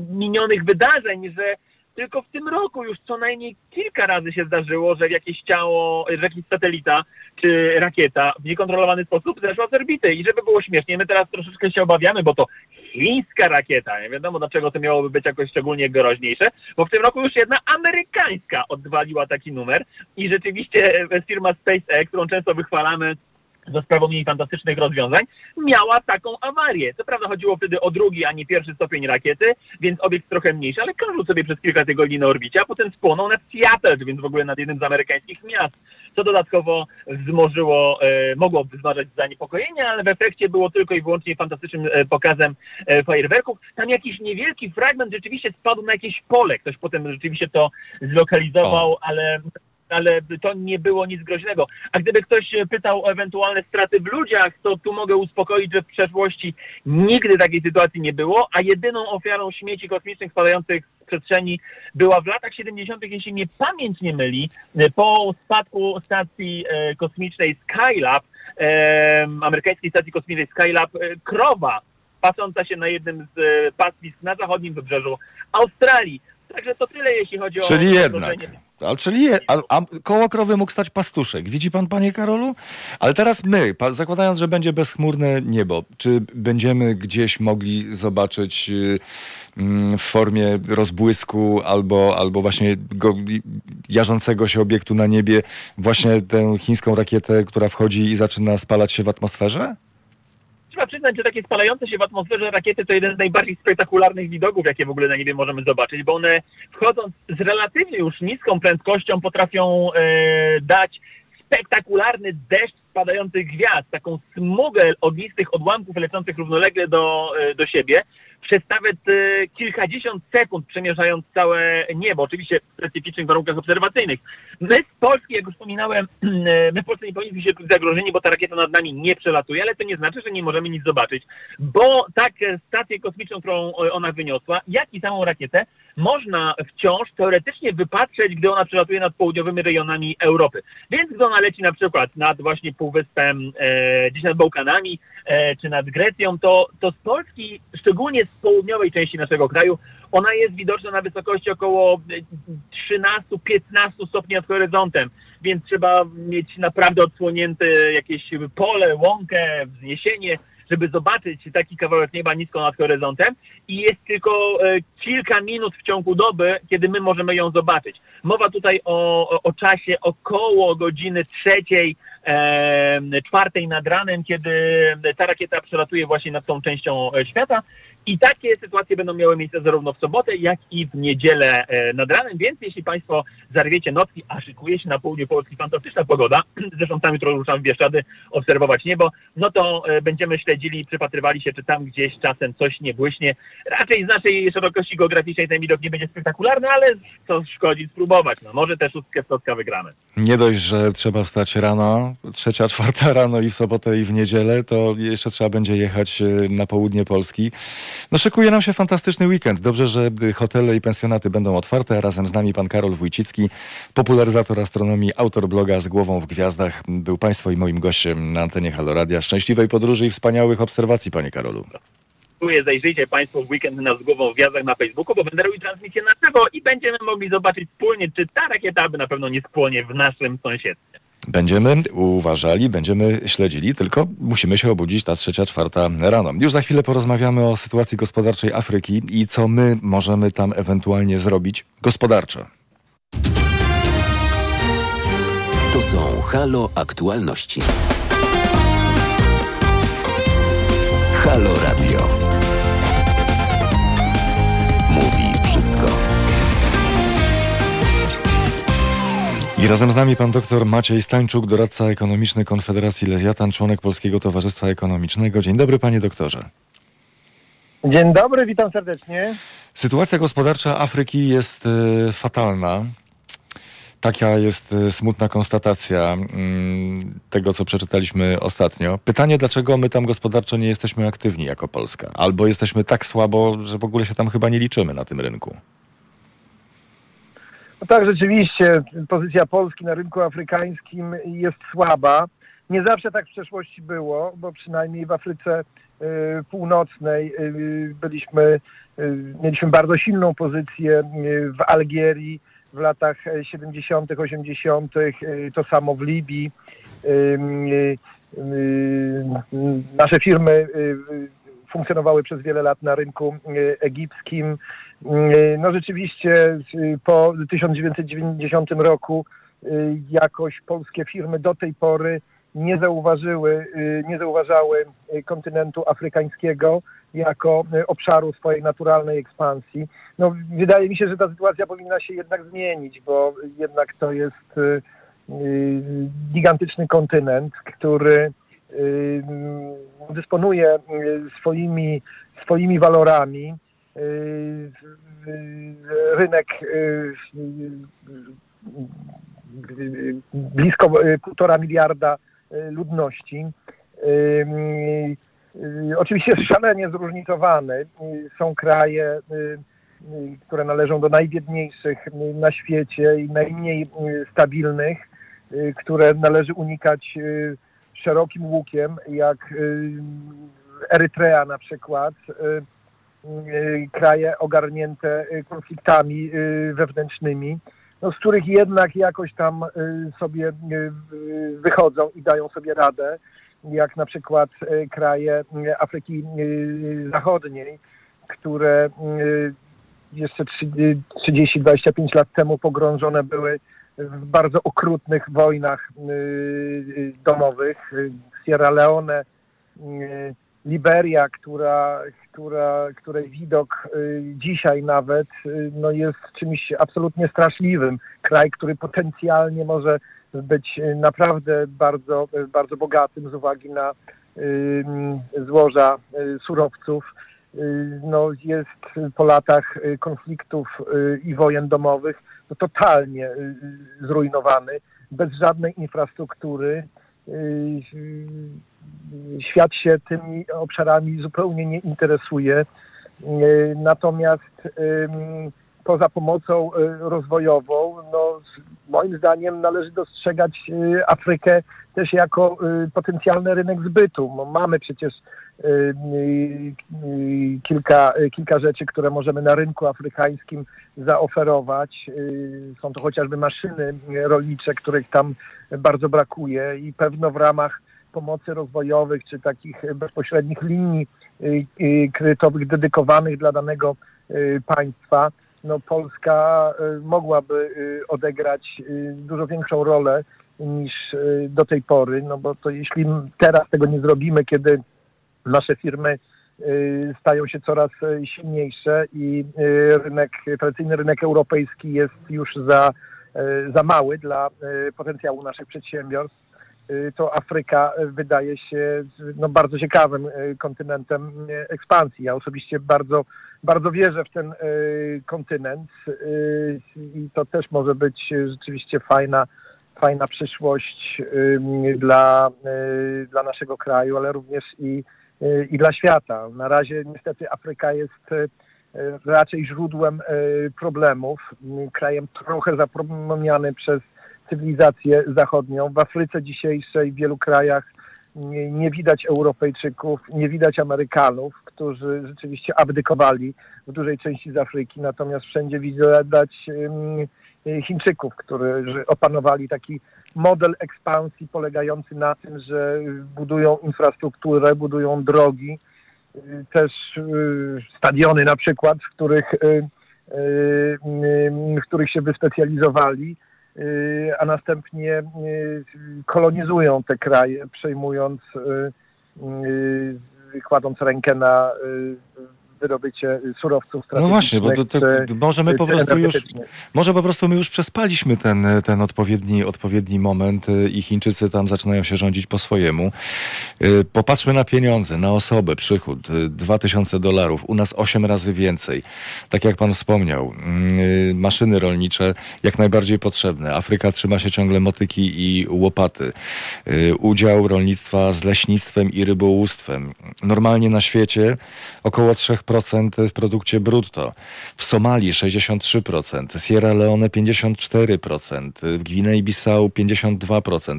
minionych wydarzeń, że tylko w tym roku już co najmniej kilka razy się zdarzyło, że jakieś ciało, że jakiś satelita czy rakieta w niekontrolowany sposób zeszła z orbity. I żeby było śmiesznie, my teraz troszeczkę się obawiamy, bo to chińska rakieta. Nie wiadomo, dlaczego to miałoby być jakoś szczególnie groźniejsze, bo w tym roku już jedna amerykańska odwaliła taki numer i rzeczywiście firma SpaceX, którą często wychwalamy, za sprawą jej fantastycznych rozwiązań, miała taką awarię. Co prawda chodziło wtedy o drugi, a nie pierwszy stopień rakiety, więc obiekt trochę mniejszy, ale krążył sobie przez kilka tygodni na orbicie, a potem spłonął nad Seattle, więc w ogóle nad jednym z amerykańskich miast, co dodatkowo wzmożyło, e, mogło wzmażać zaniepokojenie, ale w efekcie było tylko i wyłącznie fantastycznym e, pokazem e, fajerwerków. Tam jakiś niewielki fragment rzeczywiście spadł na jakieś pole. Ktoś potem rzeczywiście to zlokalizował, ale ale to nie było nic groźnego. A gdyby ktoś pytał o ewentualne straty w ludziach, to tu mogę uspokoić, że w przeszłości nigdy takiej sytuacji nie było, a jedyną ofiarą śmieci kosmicznych spadających z przestrzeni była w latach 70., jeśli mnie pamięć nie myli, po spadku stacji e, kosmicznej Skylab, e, amerykańskiej stacji kosmicznej Skylab, e, krowa pasąca się na jednym z pastwisk na zachodnim wybrzeżu Australii. Także to tyle, jeśli chodzi Czyli o... jednak. Ale czyli je, a, a koło krowy mógł stać pastuszek. Widzi pan, panie Karolu? Ale teraz my, pa, zakładając, że będzie bezchmurne niebo, czy będziemy gdzieś mogli zobaczyć y, mm, w formie rozbłysku albo, albo właśnie go, jarzącego się obiektu na niebie właśnie tę chińską rakietę, która wchodzi i zaczyna spalać się w atmosferze? Trzeba przyznać, że takie spalające się w atmosferze rakiety to jeden z najbardziej spektakularnych widoków, jakie w ogóle na niebie możemy zobaczyć, bo one wchodząc z relatywnie już niską prędkością potrafią e, dać spektakularny deszcz spadających gwiazd, taką smugę ognistych odłamków lecących równolegle do, e, do siebie przez nawet e, kilkadziesiąt sekund przemierzając całe niebo, oczywiście w specyficznych warunkach obserwacyjnych. My z Polski, jak już wspominałem, e, my w Polsce nie powinniśmy się czuć zagrożeni, bo ta rakieta nad nami nie przelatuje, ale to nie znaczy, że nie możemy nic zobaczyć, bo tak stację kosmiczną, którą ona wyniosła, jak i samą rakietę, można wciąż teoretycznie wypatrzeć, gdy ona przelatuje nad południowymi rejonami Europy. Więc gdy ona leci na przykład nad właśnie półwyspem, e, gdzieś nad Bałkanami, e, czy nad Grecją, to, to z Polski, szczególnie z południowej części naszego kraju, ona jest widoczna na wysokości około 13-15 stopni nad horyzontem, więc trzeba mieć naprawdę odsłonięte jakieś pole, łąkę, wzniesienie, żeby zobaczyć taki kawałek nieba nisko nad horyzontem i jest tylko e, kilka minut w ciągu doby, kiedy my możemy ją zobaczyć. Mowa tutaj o, o, o czasie około godziny trzeciej, czwartej nad ranem, kiedy ta rakieta przelatuje właśnie nad tą częścią e, świata i takie sytuacje będą miały miejsce zarówno w sobotę, jak i w niedzielę e, nad ranem, więc jeśli Państwo zarwiecie nocki, a szykuje się na południu Polski fantastyczna pogoda, zresztą tam jutro ruszam w Bieszczady obserwować niebo, no to e, będziemy śledzili i przypatrywali się, czy tam gdzieś czasem coś nie błyśnie. Raczej z naszej szerokości geograficznej ten widok nie będzie spektakularny, ale co szkodzi spróbować. No może te szóstkę stotka wygramy. Nie dość, że trzeba wstać rano, trzecia, czwarta rano i w sobotę i w niedzielę, to jeszcze trzeba będzie jechać e, na południe Polski. No szykuje nam się fantastyczny weekend. Dobrze, że hotele i pensjonaty będą otwarte, razem z nami pan Karol Wójcicki, popularyzator astronomii, autor bloga z głową w gwiazdach. Był państwo i moim gościem na antenie Haloradia. Szczęśliwej podróży i wspaniałych obserwacji, panie Karolu. Dziękuję, zajrzyjcie Państwo w weekend na z głową w gwiazdach na Facebooku, bo będę robił transmisję na żywo i będziemy mogli zobaczyć wspólnie, czy ta rakieta by na pewno nie spłonie w naszym sąsiedztwie. Będziemy uważali, będziemy śledzili, tylko musimy się obudzić ta trzecia, czwarta rano. Już za chwilę porozmawiamy o sytuacji gospodarczej Afryki i co my możemy tam ewentualnie zrobić gospodarczo. To są Halo Aktualności. Halo Radio. Mówi wszystko. I razem z nami pan doktor Maciej Stańczuk, doradca ekonomiczny Konfederacji Lewiatan, członek Polskiego Towarzystwa Ekonomicznego. Dzień dobry panie doktorze. Dzień dobry, witam serdecznie. Sytuacja gospodarcza Afryki jest y, fatalna. Taka jest y, smutna konstatacja y, tego, co przeczytaliśmy ostatnio. Pytanie, dlaczego my tam gospodarczo nie jesteśmy aktywni jako Polska? Albo jesteśmy tak słabo, że w ogóle się tam chyba nie liczymy na tym rynku. No tak, rzeczywiście pozycja Polski na rynku afrykańskim jest słaba. Nie zawsze tak w przeszłości było, bo przynajmniej w Afryce y, Północnej y, byliśmy, y, mieliśmy bardzo silną pozycję w Algierii w latach 70., 80., to samo w Libii. Nasze firmy funkcjonowały przez wiele lat na rynku egipskim. No rzeczywiście po 1990 roku jakoś polskie firmy do tej pory nie zauważyły, nie zauważały kontynentu afrykańskiego jako obszaru swojej naturalnej ekspansji. No, wydaje mi się, że ta sytuacja powinna się jednak zmienić, bo jednak to jest gigantyczny kontynent, który dysponuje swoimi, swoimi walorami. Rynek blisko półtora miliarda ludności. Oczywiście szalenie zróżnicowany. Są kraje, które należą do najbiedniejszych na świecie i najmniej stabilnych, które należy unikać szerokim łukiem, jak Erytrea na przykład, kraje ogarnięte konfliktami wewnętrznymi, no, z których jednak jakoś tam sobie wychodzą i dają sobie radę, jak na przykład kraje Afryki Zachodniej, które jeszcze 30-25 lat temu pogrążone były w bardzo okrutnych wojnach domowych. Sierra Leone, Liberia, która, która, której widok dzisiaj nawet no jest czymś absolutnie straszliwym. Kraj, który potencjalnie może być naprawdę bardzo, bardzo bogatym z uwagi na złoża surowców. No, jest po latach konfliktów i wojen domowych no, totalnie zrujnowany, bez żadnej infrastruktury. Świat się tymi obszarami zupełnie nie interesuje. Natomiast poza pomocą rozwojową, no, moim zdaniem należy dostrzegać Afrykę też jako potencjalny rynek zbytu. Mamy przecież kilka, kilka rzeczy, które możemy na rynku afrykańskim zaoferować. Są to chociażby maszyny rolnicze, których tam bardzo brakuje i pewno w ramach pomocy rozwojowych czy takich bezpośrednich linii kredytowych dedykowanych dla danego państwa, no Polska mogłaby odegrać dużo większą rolę niż do tej pory, no bo to jeśli teraz tego nie zrobimy, kiedy nasze firmy stają się coraz silniejsze i rynek, tradycyjny rynek europejski jest już za, za mały dla potencjału naszych przedsiębiorstw, to Afryka wydaje się no, bardzo ciekawym kontynentem ekspansji. Ja osobiście bardzo, bardzo wierzę w ten kontynent i to też może być rzeczywiście fajna, fajna przyszłość dla, dla naszego kraju, ale również i i dla świata. Na razie niestety Afryka jest raczej źródłem problemów, krajem trochę zapomniany przez cywilizację zachodnią. W Afryce dzisiejszej w wielu krajach nie widać Europejczyków, nie widać Amerykanów, którzy rzeczywiście abdykowali w dużej części z Afryki, natomiast wszędzie widać Chińczyków, którzy opanowali taki model ekspansji polegający na tym, że budują infrastrukturę, budują drogi, też stadiony na przykład, w których, w których się wyspecjalizowali, a następnie kolonizują te kraje, przejmując, kładąc rękę na wydobycie surowców No właśnie, bo to, to, może my po prostu już, może po prostu my już przespaliśmy ten, ten odpowiedni, odpowiedni moment i Chińczycy tam zaczynają się rządzić po swojemu. Popatrzmy na pieniądze, na osobę, przychód, 2000 dolarów, u nas 8 razy więcej. Tak jak pan wspomniał, maszyny rolnicze jak najbardziej potrzebne. Afryka trzyma się ciągle motyki i łopaty. Udział rolnictwa z leśnictwem i rybołówstwem. Normalnie na świecie około 3% w produkcie brutto. W Somalii 63%, Sierra Leone 54%, w Gwinei-Bissau 52%.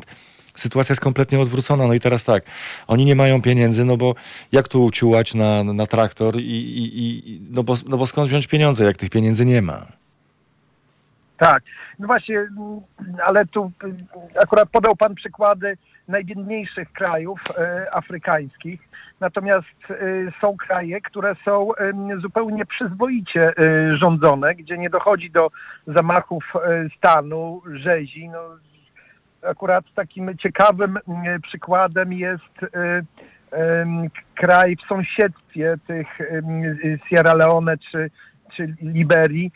Sytuacja jest kompletnie odwrócona. No i teraz tak, oni nie mają pieniędzy, no bo jak tu uciułać na, na traktor i, i, i no, bo, no bo skąd wziąć pieniądze, jak tych pieniędzy nie ma? Tak, no właśnie, ale tu akurat podał pan przykłady najbiedniejszych krajów e, afrykańskich. Natomiast e, są kraje, które są zupełnie przyzwoicie e, rządzone, gdzie nie dochodzi do zamachów e, stanu, rzezi. No, akurat takim ciekawym przykładem jest kraj w sąsiedztwie tych Sierra Leone czy, czy Liberii,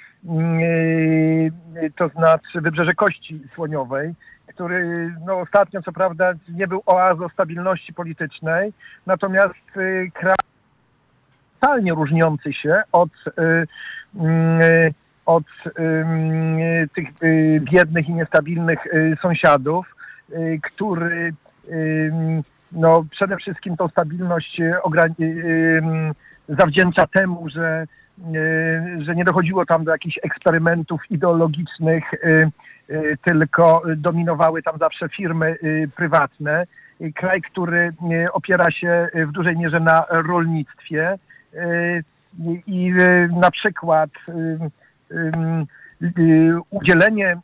to znaczy Wybrzeże Kości Słoniowej, który no, ostatnio co prawda nie był oazą stabilności politycznej, natomiast kraj totalnie różniący się od, od tych biednych i niestabilnych sąsiadów, który no, przede wszystkim tą stabilność zawdzięcza temu, że, że nie dochodziło tam do jakichś eksperymentów ideologicznych, tylko dominowały tam zawsze firmy prywatne. Kraj, który opiera się w dużej mierze na rolnictwie i na przykład udzielenie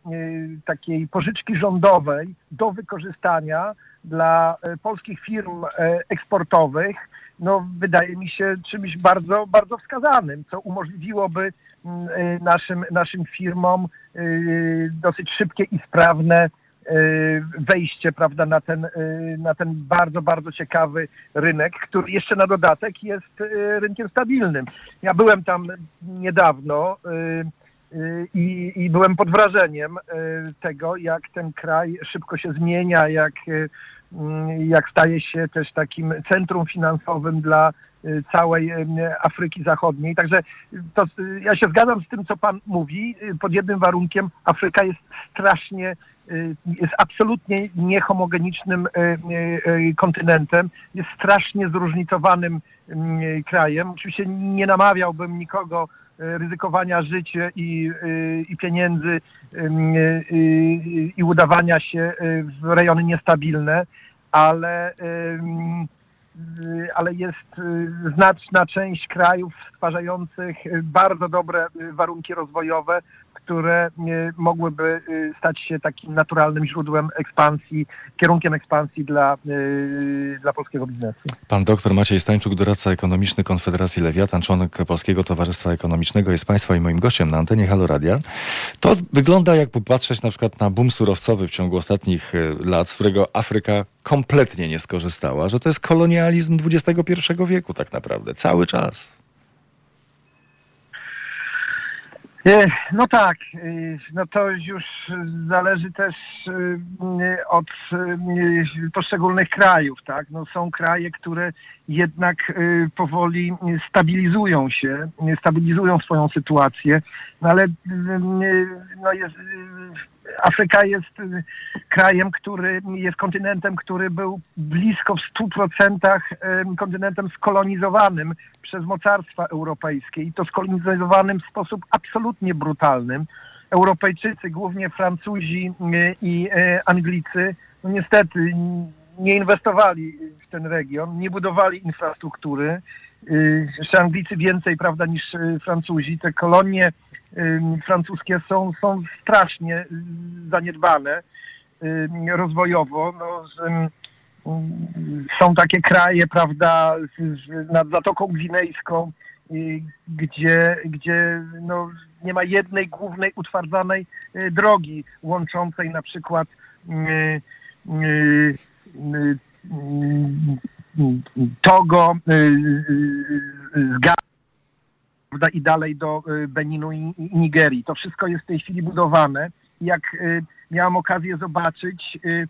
takiej pożyczki rządowej do wykorzystania dla polskich firm eksportowych, no wydaje mi się czymś bardzo, bardzo wskazanym, co umożliwiłoby mm, e, naszym, naszym firmom dosyć szybkie i sprawne wejście prawda, na, ten, na ten bardzo, bardzo ciekawy rynek, który jeszcze na dodatek jest rynkiem stabilnym. Ja byłem tam niedawno i, i byłem pod wrażeniem tego, jak ten kraj szybko się zmienia, jak jak staje się też takim centrum finansowym dla y, całej y, Afryki Zachodniej. Także to, y, ja się zgadzam z tym, co Pan mówi, pod jednym warunkiem. Afryka jest strasznie, jest absolutnie niehomogenicznym kontynentem, jest strasznie zróżnicowanym mm, krajem. Oczywiście nie namawiałbym nikogo ryzykowania życia i, i pieniędzy i udawania się w rejony niestabilne ale, ale jest y, znaczna część krajów stwarzających bardzo dobre y, warunki rozwojowe, które mogłyby y, stać się takim naturalnym źródłem ekspansji, kierunkiem ekspansji dla, dla polskiego biznesu. Pan doktor Maciej Stańczuk, doradca ekonomiczny Konfederacji Lewiatan, członek Polskiego Towarzystwa Ekonomicznego, jest Państwa i moim gościem na antenie Halo Radia. To wygląda jak popatrzeć na przykład na boom surowcowy w ciągu ostatnich lat, z którego Afryka kompletnie nie skorzystała, że to jest kolonializm XXI wieku tak naprawdę, cały czas. E, no tak, e, no to już zależy też e, od poszczególnych krajów, tak? No są kraje, które jednak powoli stabilizują się, stabilizują swoją sytuację, no ale no jest, Afryka jest y, krajem, który jest kontynentem, który był blisko w 100% kontynentem skolonizowanym przez mocarstwa europejskie i to skolonizowanym w sposób absolutnie brutalnym. Europejczycy, głównie Francuzi y, i y, Anglicy, no niestety nie inwestowali w ten region, nie budowali infrastruktury. Jeszcze Anglicy więcej, prawda, niż Francuzi. Te kolonie francuskie są, są strasznie zaniedbane rozwojowo. No, są takie kraje, prawda, nad Zatoką Gwinejską, gdzie, gdzie no, nie ma jednej głównej utwardzanej y, drogi łączącej na przykład y, y, Togo z Ghana prawda, i dalej do y, Beninu i, Nigerii. To wszystko jest w tej chwili budowane. Jak y, miałam okazję zobaczyć, y,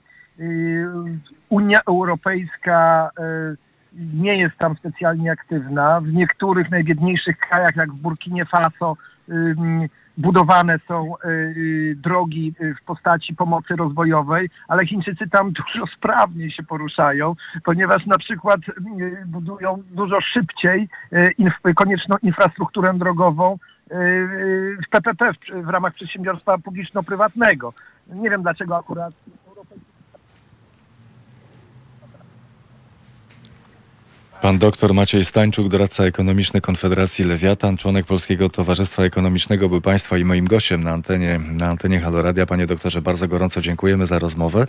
Unia Europejska nie jest tam specjalnie aktywna. W niektórych najbiedniejszych krajach, jak w Burkinie Faso, budowane są y, y, drogi y, w postaci pomocy rozwojowej, ale Chińczycy tam dużo sprawniej się poruszają, ponieważ na przykład budują dużo szybciej konieczną infrastrukturę drogową w PPP w ramach przedsiębiorstwa publiczno-prywatnego. Nie wiem dlaczego akurat Pan doktor Maciej Stańczuk, doradca ekonomiczny Konfederacji Lewiatan, członek Polskiego Towarzystwa Ekonomicznego, był Państwa i moim gościem na antenie, na antenie Haloradia. Panie doktorze, bardzo gorąco dziękujemy za rozmowę.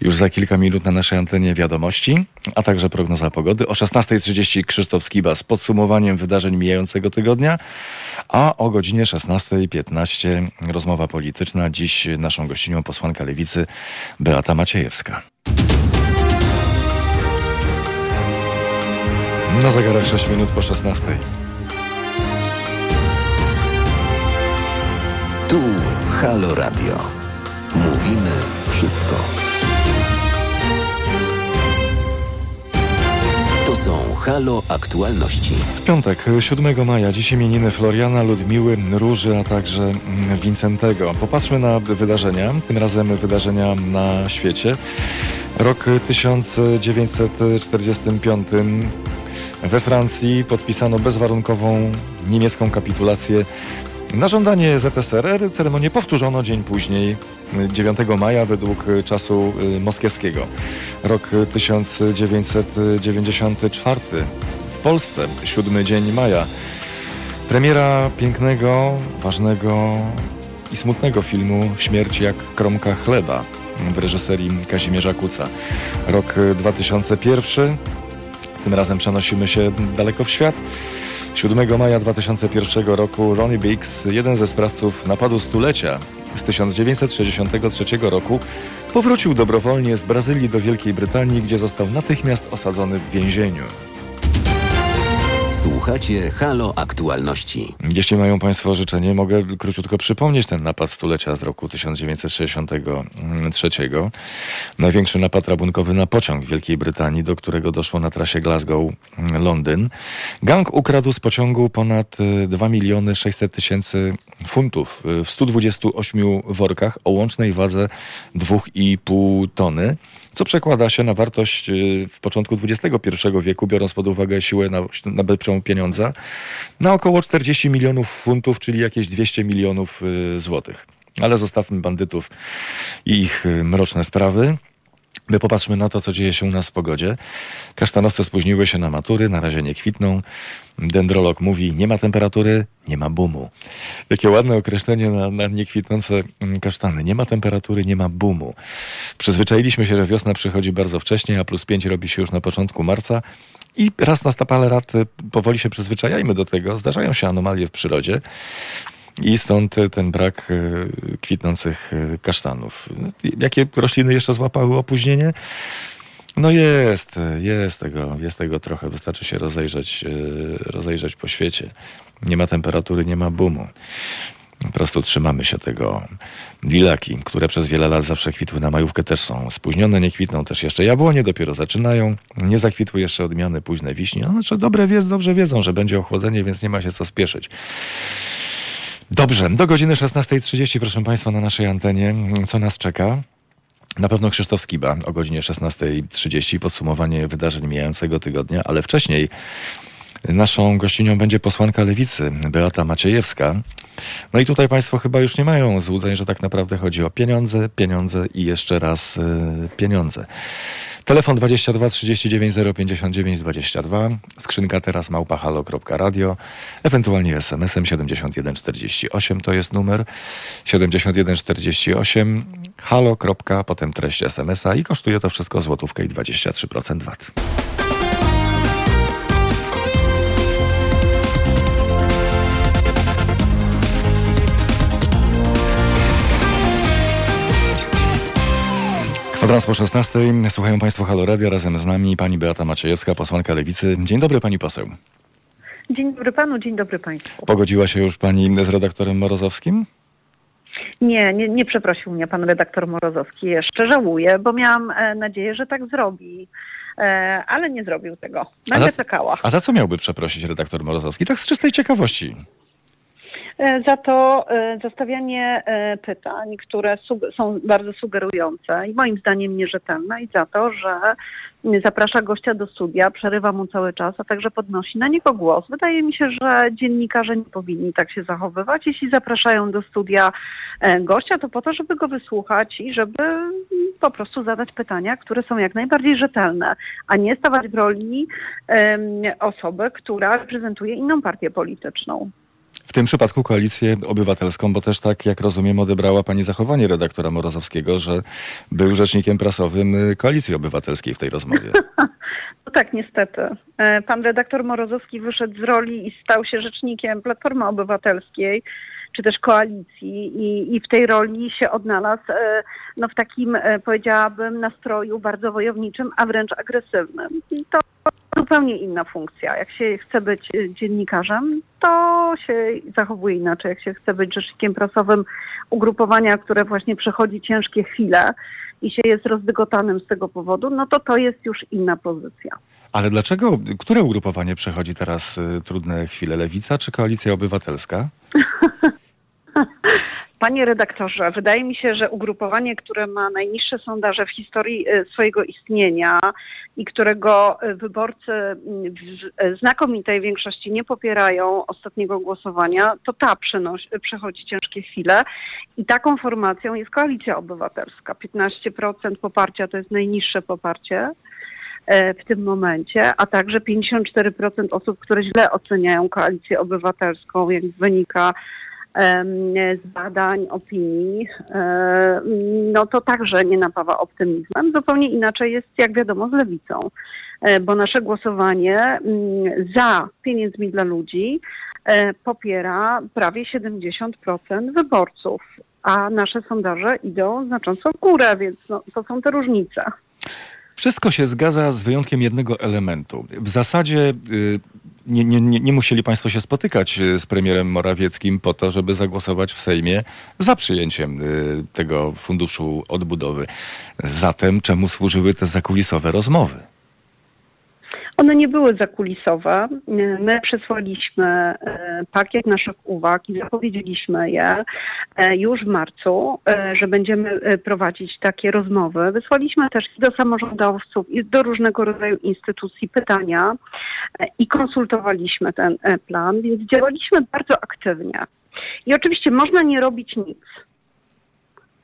Już za kilka minut na naszej antenie wiadomości, a także prognoza pogody. O 16.30 Krzysztof Skiba z podsumowaniem wydarzeń mijającego tygodnia, a o godzinie 16.15 rozmowa polityczna. Dziś naszą gościnią posłanka Lewicy Beata Maciejewska. Na zegarach 6 minut po 16. Tu Halo Radio. Mówimy wszystko. To są Halo Aktualności. W piątek, 7 maja, dziś imieniny Floriana, Ludmiły, Róży, a także mm, Wincentego. Popatrzmy na wydarzenia, tym razem wydarzenia na świecie. Rok 1945 we Francji podpisano bezwarunkową niemiecką kapitulację na żądanie ZSRR. Ceremonię powtórzono dzień później, 9 maja, według czasu y, moskiewskiego. Rok 1994 w Polsce, 7 dzień maja. Premiera pięknego, ważnego i smutnego filmu Śmierć jak kromka chleba w reżyserii Kazimierza Kuca. Rok 2001 tym razem przenosimy się daleko w świat. 7 maja 2001 roku Ronnie Biggs, jeden ze sprawców napadu stulecia z 1963 roku, powrócił dobrowolnie z Brazylii do Wielkiej Brytanii, gdzie został natychmiast osadzony w więzieniu. Słuchacie Halo Aktualności. Jeśli mają Państwo życzenie, mogę króciutko przypomnieć ten napad stulecia z roku 1963. Największy napad rabunkowy na pociąg w Wielkiej Brytanii, do którego doszło na trasie Glasgow-Londyn. Gang ukradł z pociągu ponad 2 miliony 600 tysięcy funtów w 128 workach o łącznej wadze 2,5 tony co przekłada się na wartość y, w początku XXI wieku, biorąc pod uwagę siłę nabywczą pieniądza, na około 40 milionów funtów, czyli jakieś 200 milionów y, złotych. Ale zostawmy bandytów i ich y, mroczne sprawy. My popatrzmy na to, co dzieje się u nas w pogodzie. Kasztanowce spóźniły się na matury, na razie nie kwitną. Dendrolog mówi, nie ma temperatury, nie ma boomu. Jakie ładne określenie na, na niekwitnące mm, kasztany. Nie ma temperatury, nie ma boomu. Przyzwyczailiśmy się, że wiosna przychodzi bardzo wcześnie, a plus 5 robi się już na początku marca. I raz na parę lat powoli się przyzwyczajajmy do tego. Zdarzają się anomalie w przyrodzie. I stąd ten brak y, kwitnących y, kasztanów. Jakie rośliny jeszcze złapały opóźnienie? No jest, jest tego, jest tego trochę. Wystarczy się rozejrzeć, y, rozejrzeć po świecie. Nie ma temperatury, nie ma boomu. Po prostu trzymamy się tego. Wilaki, które przez wiele lat zawsze kwitły na majówkę, też są spóźnione, nie kwitną też jeszcze jabłonie, dopiero zaczynają. Nie zakwitły jeszcze odmiany późne wiśnie. No, znaczy dobre dobrze wiedzą, że będzie ochłodzenie, więc nie ma się co spieszyć. Dobrze, do godziny 16.30, proszę Państwa, na naszej antenie. Co nas czeka? Na pewno Krzysztof Skiba o godzinie 16.30, podsumowanie wydarzeń mijającego tygodnia, ale wcześniej naszą gościnią będzie posłanka Lewicy, Beata Maciejewska. No i tutaj Państwo chyba już nie mają złudzeń, że tak naprawdę chodzi o pieniądze, pieniądze i jeszcze raz yy, pieniądze. Telefon 22 39 059 22, skrzynka teraz małpahalo.radio, ewentualnie SMS-em 7148 to jest numer 7148 halo. potem treść SMS-a i kosztuje to wszystko złotówkę i 23% VAT. Kwadrans po 16. Słuchają Państwo Halo Radio. Razem z nami pani Beata Maciejewska, posłanka Lewicy. Dzień dobry pani poseł. Dzień dobry panu, dzień dobry państwu. Pogodziła się już pani z redaktorem Morozowskim? Nie, nie, nie przeprosił mnie pan redaktor Morozowski jeszcze. Żałuję, bo miałam e, nadzieję, że tak zrobi. E, ale nie zrobił tego. Będę a za, czekała. A za co miałby przeprosić redaktor Morozowski? Tak z czystej ciekawości. E, za to e, zostawianie e, pytań, które są bardzo sugerujące i moim zdaniem nierzetelne i za to, że zaprasza gościa do studia, przerywa mu cały czas, a także podnosi na niego głos. Wydaje mi się, że dziennikarze nie powinni tak się zachowywać. Jeśli zapraszają do studia gościa, to po to, żeby go wysłuchać i żeby po prostu zadać pytania, które są jak najbardziej rzetelne, a nie stawać w roli osoby, która reprezentuje inną partię polityczną. W tym przypadku koalicję obywatelską, bo też tak, jak rozumiem, odebrała pani zachowanie redaktora Morozowskiego, że był rzecznikiem prasowym y, koalicji obywatelskiej w tej rozmowie. No tak, niestety. E, pan redaktor Morozowski wyszedł z roli i stał się rzecznikiem Platformy Obywatelskiej czy też koalicji i, i w tej roli się odnalazł e, no, w takim, e, powiedziałabym, nastroju bardzo wojowniczym, a wręcz agresywnym. I to zupełnie inna funkcja. Jak się chce być dziennikarzem, to się zachowuje inaczej. Jak się chce być rzecznikiem prasowym ugrupowania, które właśnie przechodzi ciężkie chwile i się jest rozdygotanym z tego powodu, no to to jest już inna pozycja. Ale dlaczego, które ugrupowanie przechodzi teraz y, trudne chwile? Lewica czy Koalicja Obywatelska? Panie redaktorze, wydaje mi się, że ugrupowanie, które ma najniższe sondaże w historii e, swojego istnienia i którego e, wyborcy w e, znakomitej większości nie popierają ostatniego głosowania, to ta przynosi, przechodzi ciężkie chwile i taką formacją jest Koalicja Obywatelska. 15% poparcia to jest najniższe poparcie w tym momencie, a także 54% osób, które źle oceniają koalicję obywatelską, jak wynika z badań, opinii, no to także nie napawa optymizmem. Zupełnie inaczej jest, jak wiadomo, z lewicą, e, bo nasze głosowanie za pieniędzmi dla ludzi e, popiera prawie 70% wyborców, a nasze sondaże idą znacząco w górę, więc no, to są te różnice. Wszystko się zgadza z wyjątkiem jednego elementu. W zasadzie y, nie, nie, nie, musieli Państwo się spotykać y, z premierem Morawieckim po to, żeby zagłosować w Sejmie za przyjęciem y, tego funduszu odbudowy. Zatem czemu służyły te zakulisowe rozmowy? One nie były zakulisowe. My przesłaliśmy e, pakiet naszych uwag i zapowiedzieliśmy je e, już w marcu, e, że będziemy prowadzić takie rozmowy. Wysłaliśmy też do samorządowców i do różnego rodzaju instytucji pytania i konsultowaliśmy ten plan, więc działaliśmy bardzo aktywnie. I oczywiście można nie robić nic.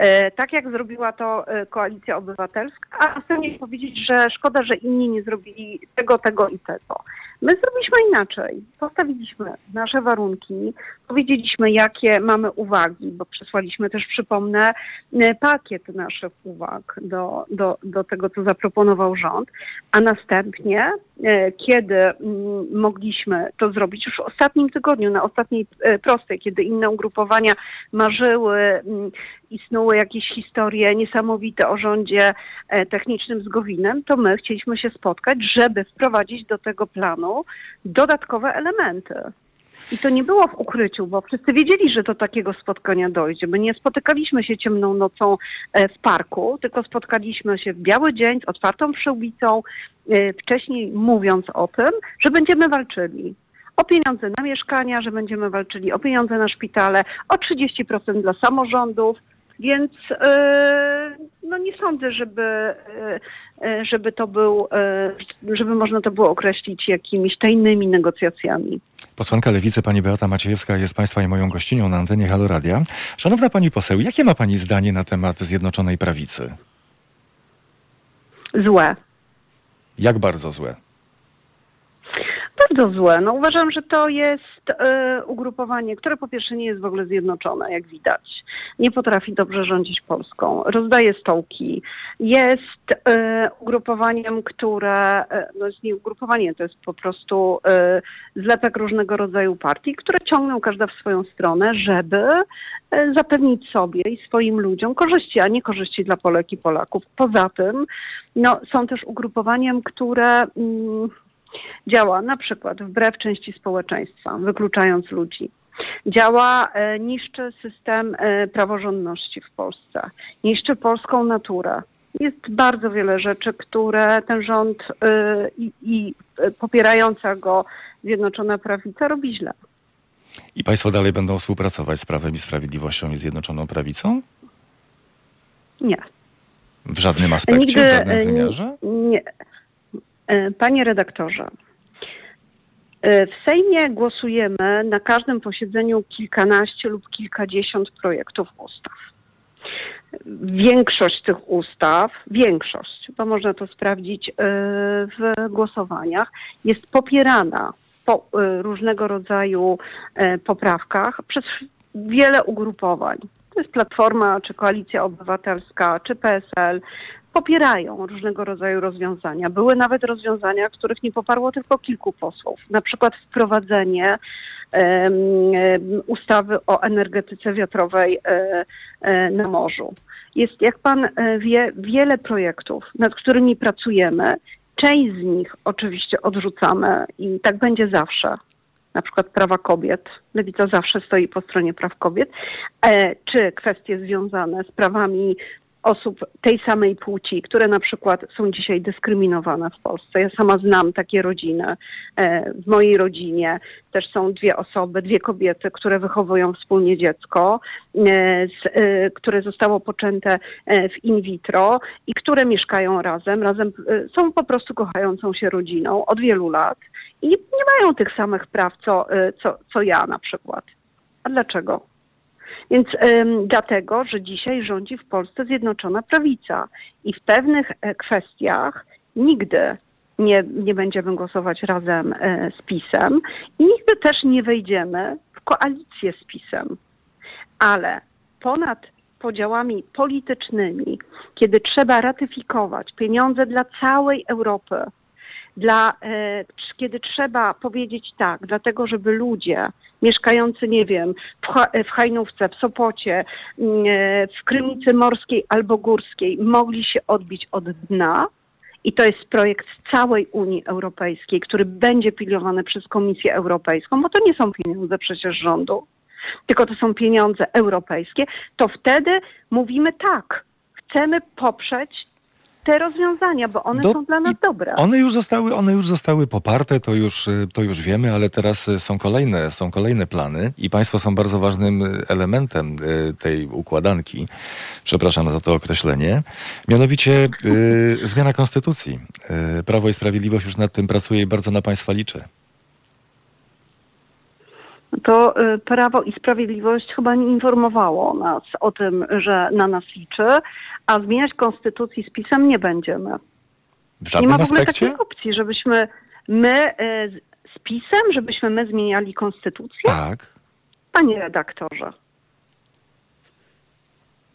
E, tak jak zrobiła to e, Koalicja Obywatelska, a chcę nie powiedzieć, że szkoda, że inni nie zrobili tego, tego i tego. My zrobiliśmy inaczej. Postawiliśmy nasze warunki, powiedzieliśmy, jakie mamy uwagi, bo przesłaliśmy też, przypomnę, e, pakiet naszych uwag do, do, do tego, co zaproponował rząd, a następnie, kiedy mm, mogliśmy to zrobić już w ostatnim tygodniu, na ostatniej prostej, kiedy inne ugrupowania marzyły mm, i snuły jakieś historie niesamowite o rządzie e, technicznym z Gowinem, to my chcieliśmy się spotkać, żeby wprowadzić do tego planu dodatkowe elementy. I to nie było w ukryciu, bo wszyscy wiedzieli, że do takiego spotkania dojdzie. My nie spotykaliśmy się ciemną nocą e, w parku, tylko spotkaliśmy się w biały dzień z otwartą przyłbicą, e, wcześniej mówiąc o tym, że będziemy walczyli o pieniądze na mieszkania, że będziemy walczyli o pieniądze na szpitale, o 30% dla samorządów, więc e, no nie sądzę, żeby, żeby to był, żeby można to było określić jakimiś tajnymi negocjacjami. Posłanka Lewicy, pani Beata Maciejewska jest Państwa i moją gościnią na antenie Halo Radia. Szanowna Pani poseł, jakie ma Pani zdanie na temat Zjednoczonej Prawicy? Złe. Jak bardzo złe? Bardzo złe. No uważam, że to jest y, ugrupowanie, które po pierwsze nie jest w ogóle zjednoczone, jak widać. Nie potrafi dobrze rządzić Polską. Rozdaje stołki. Jest y, ugrupowaniem, które, y, no jest nie ugrupowanie, to jest po prostu zlepek różnego rodzaju partii, które ciągną każda w swoją stronę, żeby zapewnić sobie i swoim ludziom korzyści, a nie korzyści dla Polek i Polaków. Poza tym no, są też ugrupowaniem, które... Mm, Działa na przykład wbrew części społeczeństwa, wykluczając ludzi. Działa, e, niszczy system e, praworządności w Polsce, niszczy polską naturę. Jest bardzo wiele rzeczy, które ten rząd e, i, i popierająca go Zjednoczona Prawica robi źle. I państwo dalej będą współpracować z Prawem i Sprawiedliwością i Zjednoczoną Prawicą? Nie. W żadnym aspekcie, Nigdy, w żadnym wymiarze? Nie. Panie redaktorze, w Sejmie głosujemy na każdym posiedzeniu kilkanaście lub kilkadziesiąt projektów ustaw. Większość tych ustaw, większość, bo można to sprawdzić y, w głosowaniach, jest popierana po różnego rodzaju poprawkach przez wiele ugrupowań. To jest Platforma, czy Koalicja Obywatelska, czy PSL, popierają różnego rodzaju rozwiązania. Były nawet rozwiązania, których nie poparło tylko kilku posłów. Na przykład wprowadzenie ustawy o energetyce wiatrowej e, e, na morzu. Jest, jak pan e, wie, wiele projektów, nad którymi pracujemy. Część z nich oczywiście odrzucamy i tak będzie zawsze na przykład prawa kobiet. Lewica zawsze stoi po stronie praw kobiet, czy kwestie związane z prawami osób tej samej płci, które na przykład są dzisiaj dyskryminowane w Polsce. Ja sama znam takie rodziny. E, w mojej rodzinie też są dwie osoby, dwie kobiety, które wychowują wspólnie dziecko, e, e, które zostało poczęte w in vitro i które mieszkają razem, razem są po prostu kochającą się rodziną od wielu lat i nie mają tych samych praw, co, co, co ja na przykład. A dlaczego? Więc ym, dlatego, że dzisiaj rządzi w Polsce Zjednoczona Prawica i w pewnych e, kwestiach nigdy nie, nie będziemy głosować razem e, z PiSem i nigdy też nie wejdziemy w koalicję z PiSem. Ale ponad podziałami politycznymi, kiedy trzeba ratyfikować pieniądze dla całej Europy, dla, e, kiedy trzeba powiedzieć tak, dlatego żeby ludzie mieszkający, nie wiem, w, Hajnówce, w Sopocie, mm, e, w Krymicy Morskiej albo Górskiej mogli się odbić od dna, i to jest projekt całej Unii Europejskiej, który będzie pilnowany przez Komisję Europejską, bo to nie są pieniądze przecież rządu, tylko to są pieniądze europejskie, to wtedy mówimy tak, chcemy poprzeć te rozwiązania, bo one Do, są dla nas dobre. One już zostały, one już zostały poparte, to już, y, to już wiemy, ale teraz y, są kolejne, są kolejne plany i państwo są bardzo ważnym y, elementem tej układanki. Przepraszam za to określenie. Mianowicie y, zmiana konstytucji. Y, Prawo i Sprawiedliwość już nad tym pracuje i bardzo na państwa liczę to Prawo i Sprawiedliwość chyba nie informowało nas o tym, że na nas liczy, a zmieniać konstytucji z pisem nie będziemy. nie ma w ogóle aspekcie? takiej opcji, żebyśmy my e, z pisem, żebyśmy my zmieniali konstytucję? Tak. Panie redaktorze.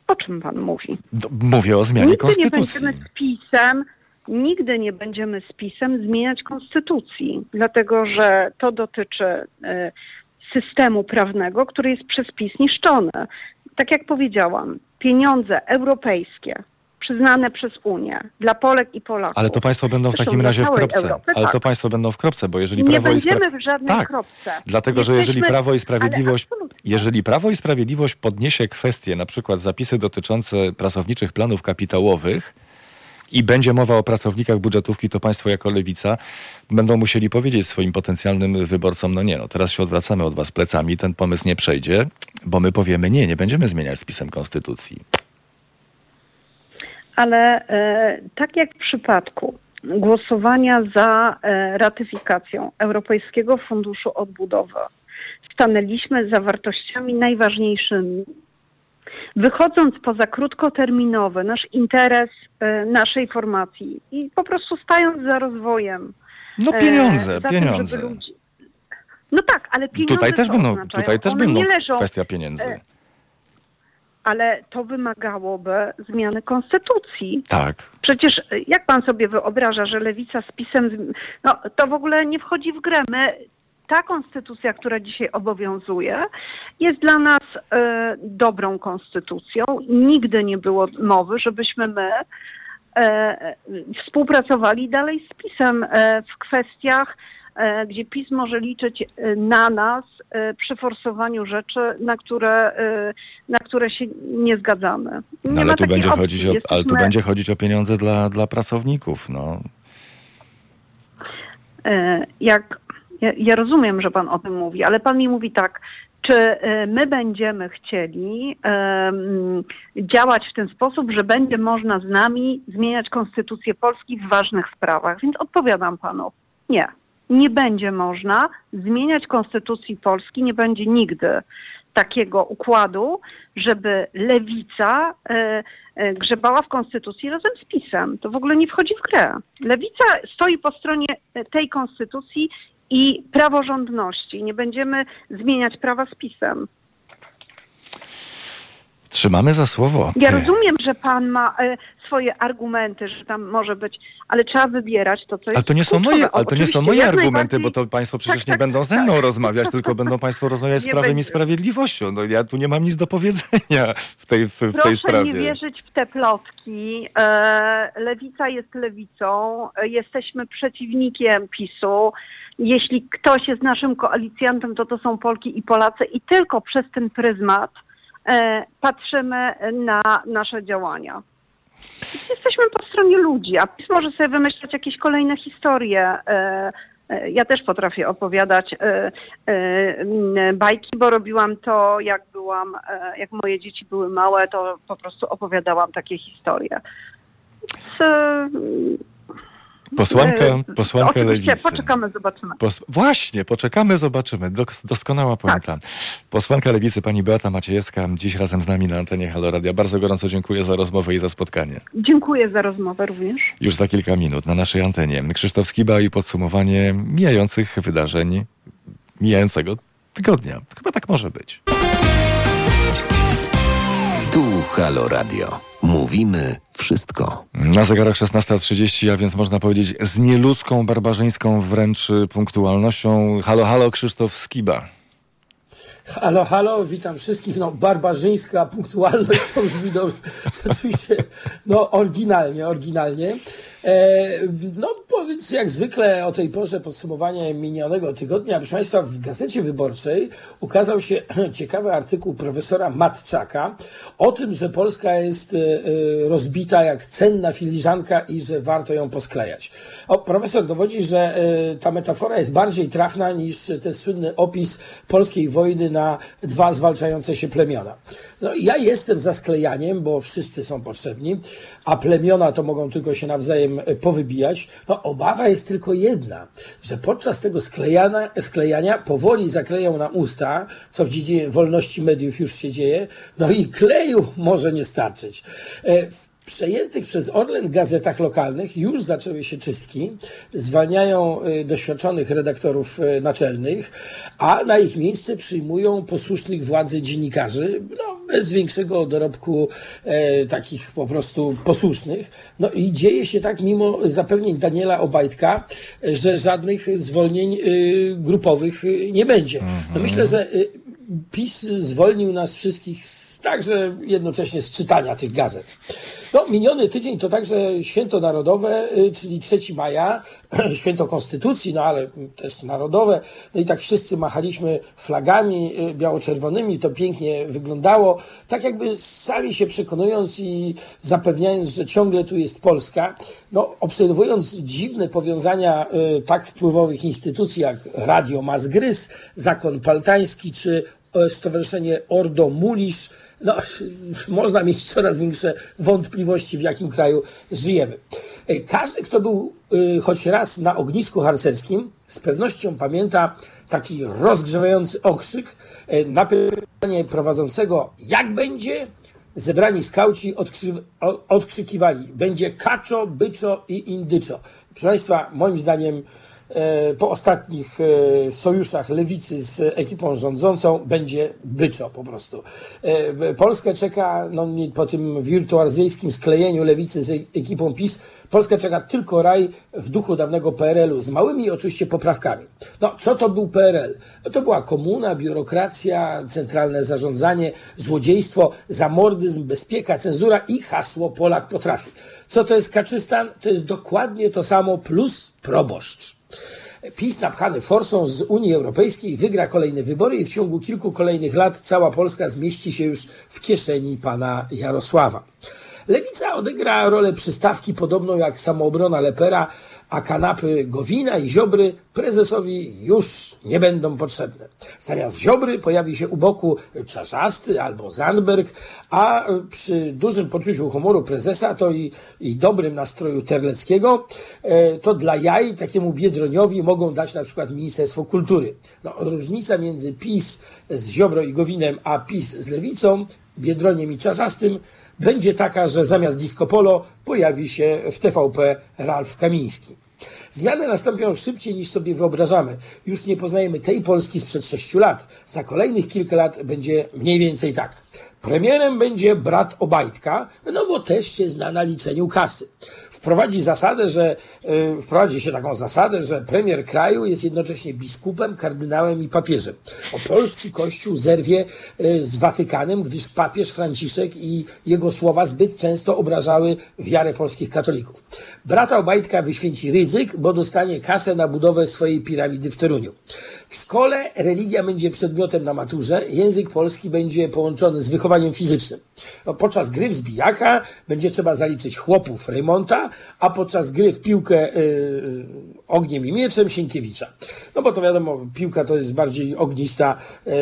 O czym pan mówi? Mówię o zmianie nigdy konstytucji. Nie będziemy z pisem, nigdy nie będziemy z pisem zmieniać konstytucji, dlatego że to dotyczy e, systemu prawnego, który jest przez PiS niszczony. Tak jak powiedziałam, pieniądze europejskie przyznane przez Unię dla Polek i Polaków. Ale to państwo będą w takim razie w kropce. Europy, Ale tak. to państwo będą w kropce, bo jeżeli nie Prawo i Sprawiedliwość... w żadnej tak, kropce. Dlatego, Jesteśmy... że jeżeli Prawo i Sprawiedliwość jeżeli Prawo i Sprawiedliwość podniesie kwestie, na przykład zapisy dotyczące pracowniczych planów kapitałowych, i będzie mowa o pracownikach budżetówki, to państwo jako lewica będą musieli powiedzieć swoim potencjalnym wyborcom, no nie, no teraz się odwracamy od was plecami, ten pomysł nie przejdzie, bo my powiemy nie, nie będziemy zmieniać spisem konstytucji. Ale e, tak jak w przypadku głosowania za e, ratyfikacją Europejskiego Funduszu Odbudowy, stanęliśmy za wartościami najważniejszymi, wychodząc poza krótkoterminowy nasz interes e, naszej formacji i po prostu stając za rozwojem. No pieniądze, e, pieniądze. Tym, ludzi... No tak, ale pieniądze tutaj też będą, oznaczają? Tutaj też One będą leżą, kwestia pieniędzy. E, ale to wymagałoby zmiany konstytucji. Tak. Przecież jak pan sobie wyobraża, że lewica z pisem, no to w ogóle nie wchodzi w grę. My ta konstytucja, która dzisiaj obowiązuje, jest dla nas e, dobrą konstytucją. Nigdy nie było mowy, żebyśmy my e, współpracowali dalej z PiSem e, w kwestiach, e, gdzie PiS może liczyć e, na nas e, przy forsowaniu rzeczy, na które, na które się nie zgadzamy. Nie no, ale, tu będzie chodzić o, ale tu będzie chodzić o pieniądze dla, dla pracowników. No. Jak Ja, ja rozumiem, że pan o tym mówi, ale pan mi mówi tak, czy y, my będziemy chcieli um, działać w ten sposób, że będzie można z nami zmieniać konstytucję Polski w ważnych sprawach. Więc odpowiadam panu, nie. Nie będzie można zmieniać konstytucji Polski, nie będzie nigdy takiego układu, żeby lewica e, grzebała w konstytucji razem z PiSem. To w ogóle nie wchodzi w grę. Lewica stoi po stronie tej konstytucji i praworządności. Nie będziemy zmieniać prawa z PiSem. Trzymamy za słowo. Ja rozumiem, że pan ma e, swoje argumenty, że tam może być, ale trzeba wybierać to, co jest Ale to nie są moje, ale to nie są moje argumenty, bo to państwo przecież Tak, nie tak, będą ze tak. mną rozmawiać, tylko będą państwo rozmawiać z prawem i będzie. sprawiedliwością. No, ja tu nie mam nic do powiedzenia w tej, w, w tej Proszę sprawie. nie wierzyć w te plotki. E, lewica jest lewicą, e, jesteśmy przeciwnikiem PiSu. Jeśli ktoś jest naszym koalicjantem, to to są Polki i Polacy i tylko przez ten pryzmat e, patrzymy na nasze działania. Jesteśmy po stronie ludzi, a PiS może sobie wymyślać jakieś kolejne historie. E, e, ja też potrafię opowiadać bajki, bo robiłam to, jak byłam, jak moje dzieci były małe, to po prostu opowiadałam takie historie. Posłanka, e, posłanka Oczywiście, lewicy. poczekamy, zobaczymy. Pos- właśnie, poczekamy, zobaczymy. Dos- doskonała puenta. Posłanka lewicy, pani Beata Maciejewska, dziś razem z nami na antenie Halo Radia. Bardzo gorąco dziękuję za rozmowę i za spotkanie. Dziękuję za rozmowę również. Już za kilka minut na naszej antenie. Krzysztof Skiba i podsumowanie mijających wydarzeń mijającego tygodnia. Chyba tak może być. Tu Halo Radio. Mówimy wszystko. Na zegarach 16.30, a więc można powiedzieć z nieludzką, barbarzyńską wręcz punktualnością. Halo, halo, Krzysztof Skiba. Halo, halo, witam wszystkich. No, barbarzyńska punktualność to brzmi do, rzeczywiście no, oryginalnie, oryginalnie. E, no, powiedz jak zwykle o tej porze podsumowanie minionego tygodnia. Proszę Państwa, w Gazecie Wyborczej ukazał się ciekawy artykuł profesora Matczaka o tym, że Polska jest e, e, rozbita jak cenna filiżanka i że warto ją posklejać. O, profesor dowodzi, że e, ta metafora jest bardziej trafna niż ten słynny opis polskiej wojny na dwa zwalczające się plemiona. No, ja jestem za sklejaniem, bo wszyscy są potrzebni, a plemiona to mogą tylko się nawzajem e, powybijać. No, obawa jest tylko jedna, że podczas tego sklejania, sklejania powoli zakleją nam usta, co w dziedzinie wolności mediów już się dzieje, no i kleju może nie starczyć. E, przejętych przez Orlen gazetach lokalnych już zaczęły się czystki, zwalniają y, doświadczonych redaktorów y, naczelnych, a na ich miejsce przyjmują posłusznych władzy dziennikarzy, no, bez większego dorobku e, takich po prostu posłusznych. No i dzieje się tak mimo zapewnień Daniela Obajtka, e, że żadnych zwolnień y, grupowych y, nie będzie. No myślę, że y, PiS zwolnił nas wszystkich z, także jednocześnie z czytania tych gazet. No, miniony tydzień to także święto narodowe, y, czyli 3 maja, święto konstytucji, no ale też narodowe. No i tak wszyscy machaliśmy flagami y, biało-czerwonymi, to pięknie wyglądało, tak jakby sami się przekonując i zapewniając, że ciągle tu jest Polska. No, obserwując dziwne powiązania y, tak wpływowych instytucji jak Radio Mazgrys, Zakon Paltański czy Stowarzyszenie Ordo Mulisz, no, można mieć coraz większe wątpliwości, w jakim kraju żyjemy. Każdy, kto był y, choć raz na ognisku harcerskim, z pewnością pamięta taki rozgrzewający okrzyk e, na pytanie prowadzącego, jak będzie? Zebrani skauci odkrzy- odkrzykiwali, będzie kaczo, byczo i indyczo. Proszę Państwa, moim zdaniem po ostatnich e, sojuszach lewicy z ekipą rządzącą będzie byczo po prostu. E, Polskę czeka, no po tym wirtuazyjskim sklejeniu lewicy z e- ekipą PiS, Polskę czeka tylko raj w duchu dawnego PRL-u, z małymi oczywiście poprawkami. No, co to był PRL? No, to była komuna, biurokracja, centralne zarządzanie, złodziejstwo, zamordyzm, bezpieka, cenzura i hasło Polak potrafi. Co to jest Kaczystan? To jest dokładnie to samo plus proboszcz. PiS napchany forsą z Unii Europejskiej wygra kolejne wybory i w ciągu kilku kolejnych lat cała Polska zmieści się już w kieszeni pana Jarosława. Lewica odegra rolę przystawki podobną jak samoobrona Lepera, a kanapy Gowina i Ziobry prezesowi już nie będą potrzebne. Zamiast Ziobry pojawi się u boku Czarzasty albo Zandberg, a przy dużym poczuciu humoru prezesa to i, i dobrym nastroju Terleckiego, e, to dla jaj takiemu Biedroniowi mogą dać na przykład Ministerstwo Kultury. No, różnica między PiS z Ziobro i Gowinem, a PiS z Lewicą Biedroniem i Czarzastym będzie taka, że zamiast disco polo pojawi się w TVP Ralf Kamiński. Zmiany nastąpią szybciej niż sobie wyobrażamy. Już nie poznajemy tej Polski sprzed sześciu lat. Za kolejnych kilka lat będzie mniej więcej tak. Premierem będzie brat Obajtka, no bo też się zna na liczeniu kasy. Wprowadzi zasadę, że yy, wprowadzi się taką zasadę, że premier kraju jest jednocześnie biskupem, kardynałem i papieżem. O polski kościół zerwie yy, z Watykanem, gdyż papież Franciszek i jego słowa zbyt często obrażały wiarę polskich katolików. Brata Obajtka wyświęci ryzyk, bo dostanie kasę na budowę swojej piramidy w Toruniu. W szkole religia będzie przedmiotem na maturze, język polski będzie połączony z wychowaniem fizycznym. No, podczas gry w zbijaka będzie trzeba zaliczyć chłopów Reymonta, a podczas gry w piłkę yy, ogniem i mieczem Sienkiewicza. No bo to wiadomo, piłka to jest bardziej ognista yy,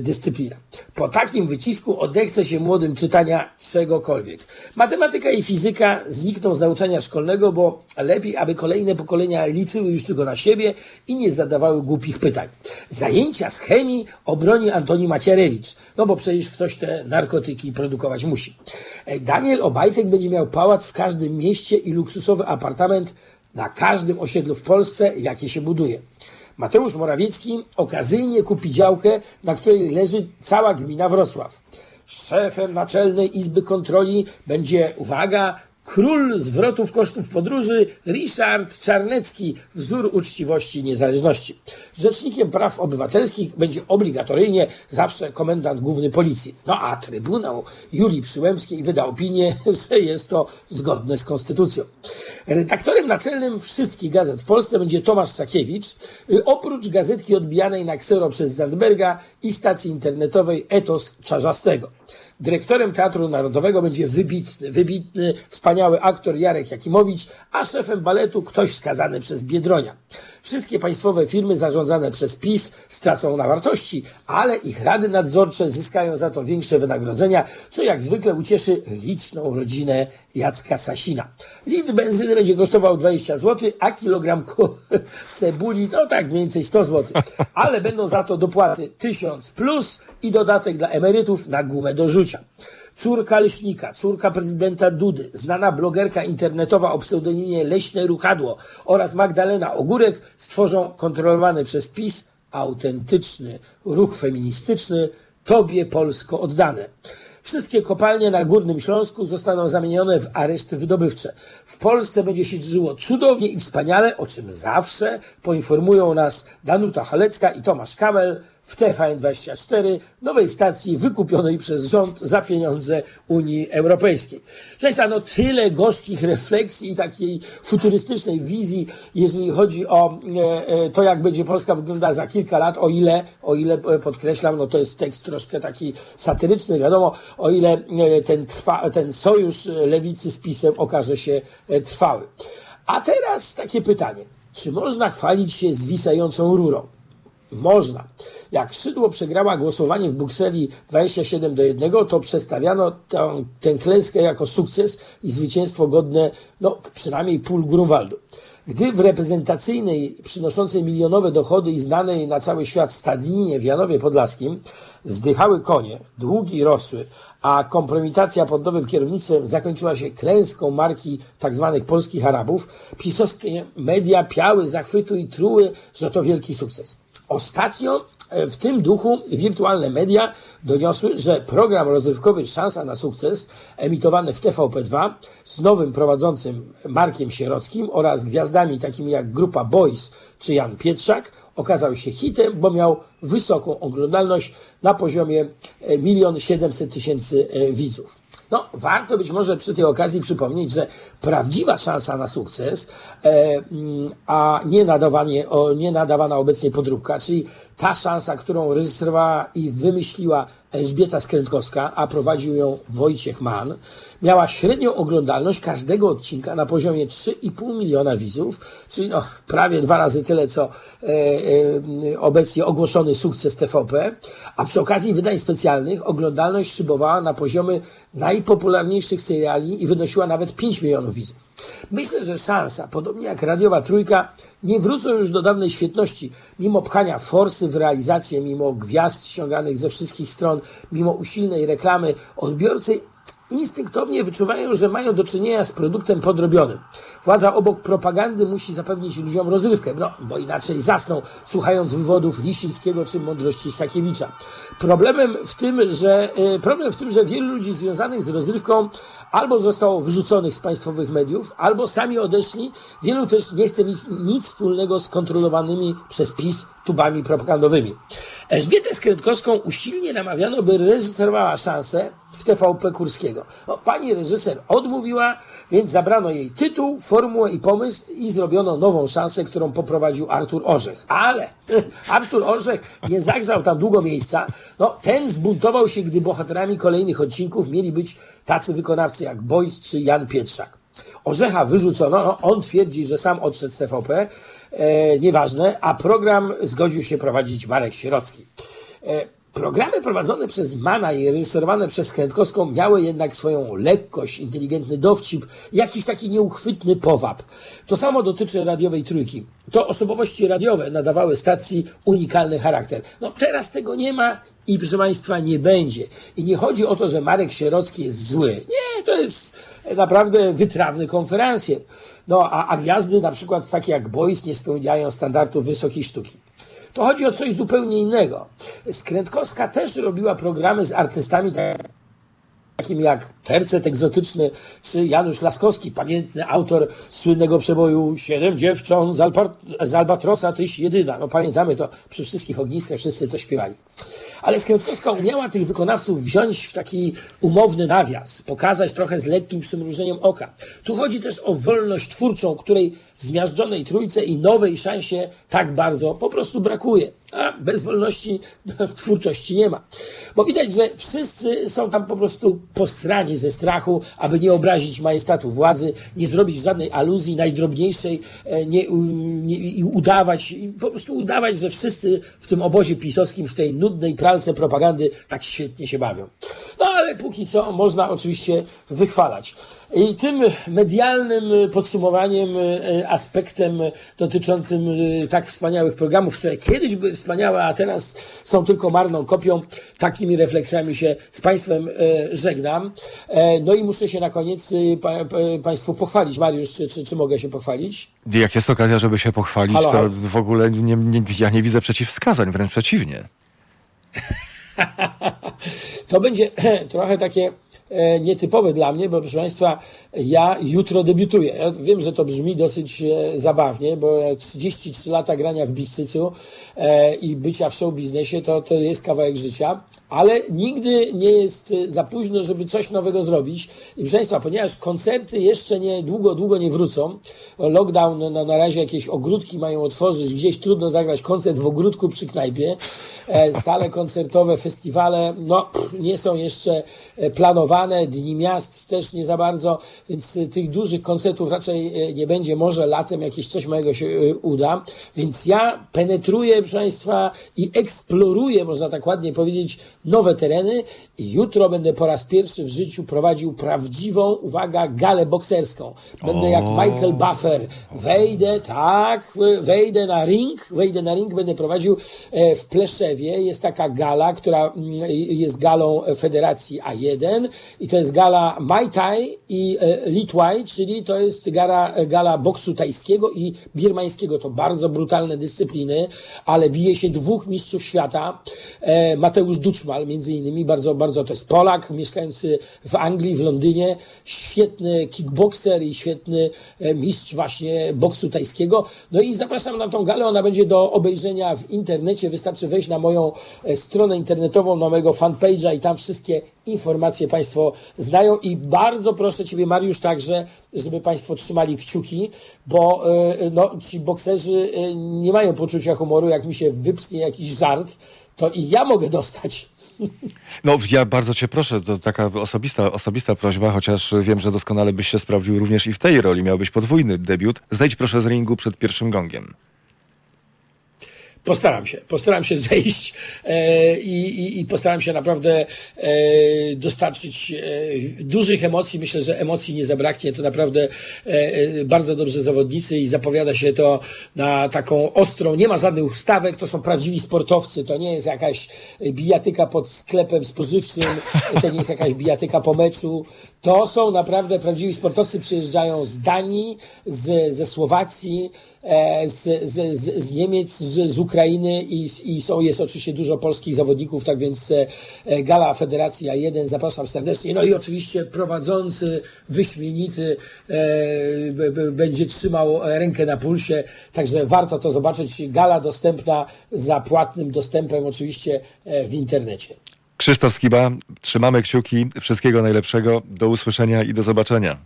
dyscyplina. Po takim wycisku odechce się młodym czytania czegokolwiek. Matematyka i fizyka znikną z nauczania szkolnego, bo lepiej, aby kolejne pokolenia liczyły już tylko na siebie i nie zadawały głupich pytań. Zajęcia z chemii obroni Antoni Macierewicz, no bo przecież ktoś te narkotyki produkować musi. Daniel Obajtek będzie miał pałac w każdym mieście i luksusowy apartament na każdym osiedlu w Polsce, jakie się buduje. Mateusz Morawiecki okazyjnie kupi działkę, na której leży cała gmina Wrocław. Szefem Naczelnej Izby Kontroli będzie, uwaga, Król zwrotów kosztów podróży Richard Czarnecki, wzór uczciwości i niezależności. Rzecznikiem praw obywatelskich będzie obligatoryjnie zawsze komendant główny policji. No a Trybunał Julii Przyłębskiej wyda opinię, że jest to zgodne z konstytucją. Redaktorem naczelnym wszystkich gazet w Polsce będzie Tomasz Sakiewicz, oprócz gazetki odbijanej na ksero przez Zandberga i stacji internetowej Etos Czarzastego. Dyrektorem Teatru Narodowego będzie wybitny, wybitny, wspaniały aktor Jarek Jakimowicz, a szefem baletu ktoś skazany przez Biedronia. Wszystkie państwowe firmy zarządzane przez PiS stracą na wartości, ale ich rady nadzorcze zyskają za to większe wynagrodzenia, co jak zwykle ucieszy liczną rodzinę Jacka Sasina. Litr benzyny będzie kosztował 20 zł, a kilogram cebuli, no tak, mniej więcej 100 zł. Ale będą za to dopłaty 1000 plus i dodatek dla emerytów na gumę do rzucia. Córka Leśnika, córka prezydenta Dudy, znana blogerka internetowa o pseudonimie Leśne Ruchadło oraz Magdalena Ogórek stworzą kontrolowany przez PiS autentyczny ruch feministyczny Tobie Polsko oddane. Wszystkie kopalnie na Górnym Śląsku zostaną zamienione w areszty wydobywcze. W Polsce będzie się żyło cudownie i wspaniale, o czym zawsze poinformują nas Danuta Halecka i Tomasz Kamel w TVN24, nowej stacji wykupionej przez rząd za pieniądze Unii Europejskiej. Państwa, no tyle gorzkich refleksji i takiej futurystycznej wizji, jeżeli chodzi o e, e, to, jak będzie Polska wyglądała za kilka lat, o ile, o ile e, podkreślam, no to jest tekst troszkę taki satyryczny, wiadomo, o ile e, ten, trwa, ten sojusz lewicy z PiSem okaże się e, trwały. A teraz takie pytanie. Czy można chwalić się zwisającą rurą? Można. Jak Szydło przegrała głosowanie w Brukseli 27 do 1, to przedstawiano tę, tę klęskę jako sukces i zwycięstwo godne, no przynajmniej pól Grunwaldu. Gdy w reprezentacyjnej, przynoszącej milionowe dochody i znanej na cały świat stadninie w Janowie Podlaskim zdychały konie, długi rosły, a kompromitacja pod nowym kierownictwem zakończyła się klęską marki tzw. Tak polskich Arabów, pisowskie media piały zachwytu i truły, że to wielki sukces. Ostatnio e, w tym duchu wirtualne media doniosły, że program rozrywkowy Szansa na sukces, emitowany w TVP2 z nowym prowadzącym Markiem Sierockim oraz gwiazdami takimi jak Grupa Boys czy Jan Pietrzak, okazał się hitem, bo miał wysoką oglądalność na poziomie 1 700 tysięcy e, widzów. No, warto być może przy tej okazji przypomnieć, że prawdziwa szansa na sukces, e, mm, a nie, nadawanie, nie nadawana obecnie podróbka, czyli ta szansa, którą reżyserowała i wymyśliła Elżbieta Skrętkowska, a prowadził ją Wojciech Mann, miała średnią oglądalność każdego odcinka na poziomie 3,5 miliona widzów, czyli no, prawie dwa razy tyle, co e, e, obecnie ogłoszony sukces TVP, a przy okazji wydań specjalnych oglądalność szybowała na poziomy najpopularniejszych seriali i wynosiła nawet 5 milionów widzów. Myślę, że szansa, podobnie jak radiowa trójka, nie wrócą już do dawnej świetności, mimo pchania forsy w realizację, mimo gwiazd ściąganych ze wszystkich stron, mimo usilnej reklamy, odbiorcy instynktownie wyczuwają, że mają do czynienia z produktem podrobionym. Władza obok propagandy musi zapewnić ludziom rozrywkę, no bo inaczej zasną, słuchając wywodów Lisińskiego czy mądrości Sakiewicza. Problemem w tym, że, e, problem w tym, że wielu ludzi związanych z rozrywką albo zostało wyrzuconych z państwowych mediów, albo sami odeszli. Wielu też nie chce nic, nic wspólnego z kontrolowanymi przez PiS tubami propagandowymi. Elżbietę Skrętkowską usilnie namawiano, by reżyserowała szansę w TVP Kurskiego. No, pani reżyser odmówiła, więc zabrano jej tytuł, formułę i pomysł i zrobiono nową szansę, którą poprowadził Artur Orzech. Ale Artur Orzech nie zagrzał tam długo miejsca. No, ten zbuntował się, gdy bohaterami kolejnych odcinków mieli być tacy wykonawcy jak Boys czy Jan Pietrzak. Orzecha wyrzucono, no, on twierdzi, że sam odszedł z TVP, e, nieważne, a program zgodził się prowadzić Marek Sierocki. E, Programy prowadzone przez Mana i reżyserowane przez Krętkowską miały jednak swoją lekkość, inteligentny dowcip, jakiś taki nieuchwytny powab. To samo dotyczy radiowej trójki. To osobowości radiowe nadawały stacji unikalny charakter. No teraz tego nie ma i proszę Państwa nie będzie. I nie chodzi o to, że Marek Sierocki jest zły. Nie, to jest naprawdę wytrawny konferencjer. No a, a gwiazdy na przykład takie jak Boys nie spełniają standardów wysokiej sztuki. To chodzi o coś zupełnie innego. Skrętkowska też robiła programy z artystami takim jak Tercet Egzotyczny czy Janusz Laskowski, pamiętny autor słynnego przeboju Siedem dziewcząt z, z Albatrosa, tyś jedyna. No pamiętamy to przy wszystkich ogniskach, wszyscy to śpiewali. Ale Skrętkowska umiała tych wykonawców wziąć w taki umowny nawias, pokazać trochę z lekkim przymrużeniem oka. Tu chodzi też o wolność twórczą, której w zmiażdżonej trójce i nowej szansie tak bardzo po prostu brakuje. A bez wolności no, twórczości nie ma. Bo widać, że wszyscy są tam po prostu posrani ze strachu, aby nie obrazić majestatu władzy, nie zrobić żadnej aluzji najdrobniejszej e, nie, nie, i udawać, po prostu udawać, że wszyscy w tym obozie pisowskim, w tej nudnej pralce propagandy tak świetnie się bawią. No ale póki co można oczywiście wychwalać. I tym medialnym podsumowaniem, e, aspektem dotyczącym e, tak wspaniałych programów, które kiedyś były wspaniałe, a teraz są tylko marną kopią, takimi refleksjami się z Państwem e, żegnam. No i muszę się na koniec Państwu pochwalić. Mariusz, czy, czy, czy mogę się pochwalić? Jak jest okazja, żeby się pochwalić, halo. to w ogóle nie, nie, ja nie widzę przeciwwskazań, wręcz przeciwnie. to będzie trochę takie E, nietypowe dla mnie, bo proszę Państwa, ja jutro debiutuję. Ja wiem, że to brzmi dosyć e, zabawnie, bo 33 lata grania w Bigcycu e, i bycia w show biznesie to, to jest kawałek życia, ale nigdy nie jest za późno, żeby coś nowego zrobić. I proszę Państwa, ponieważ koncerty jeszcze nie długo, długo nie wrócą, lockdown no, na razie jakieś ogródki mają otworzyć, gdzieś trudno zagrać koncert w ogródku przy knajpie, sale koncertowe, festiwale, no nie są jeszcze planowane, Dni Miast też nie za bardzo, więc y, tych dużych koncertów raczej nie będzie. Może latem jakieś coś małego się uda. Więc ja penetruję, proszę Państwa, i eksploruję, można tak ładnie powiedzieć, nowe tereny i jutro będę po raz pierwszy w życiu prowadził prawdziwą, uwaga, galę bokserską. Będę jak Michael Buffer. Wejdę, tak, wejdę na ring, wejdę na ring, będę prowadził e, w Pleszewie. Jest taka gala, która mm, jest galą Federacji A1 i to jest gala Mai Tai i e, Litwaj, czyli to jest gala, gala boksu tajskiego i birmańskiego. To bardzo brutalne dyscypliny, ale bije się dwóch mistrzów świata. E, Mateusz Duczmal między innymi, bardzo, bardzo to jest Polak, mieszkający w Anglii, w Londynie, świetny kickboxer i świetny e, mistrz właśnie boksu tajskiego. No i zapraszam na tą galę, ona będzie do obejrzenia w internecie, wystarczy wejść na moją stronę internetową, na mojego fanpage'a i tam wszystkie informacje Państwo znają i bardzo proszę Ciebie, Mariusz, także, żeby Państwo trzymali kciuki, bo y, no, ci bokserzy nie mają poczucia humoru. Jak mi się wypsnie jakiś żart, to i ja mogę dostać. No, ja bardzo cię proszę, to taka osobista, osobista prośba, chociaż wiem, że doskonale byś się sprawdził również i w tej roli. Miałbyś podwójny debiut. Zejdź proszę z ringu przed pierwszym gongiem. Postaram się, postaram się zejść e, i, i, postaram się naprawdę e, dostarczyć e, dużych emocji. Myślę, że emocji nie zabraknie. To naprawdę e, e, bardzo dobrze zawodnicy i zapowiada się to na taką ostrą. Nie ma żadnych ustawek, to są prawdziwi sportowcy. To nie jest jakaś bijatyka pod sklepem spożywczym, to nie jest jakaś bijatyka po meczu. To są naprawdę prawdziwi sportowcy. Przyjeżdżają z Danii, z, ze Słowacji, z, z, z Niemiec, z, z Ukrainy i, i są, jest oczywiście dużo polskich zawodników, tak więc e, e Gala Federacji A1 zapraszam serdecznie. No i oczywiście prowadzący, wyśmienity e, będzie trzymał rękę na pulsie, także warto to zobaczyć. Gala dostępna za płatnym dostępem oczywiście e, w internecie. Krzysztof Skiba, trzymamy kciuki. Wszystkiego najlepszego. Do usłyszenia i do zobaczenia.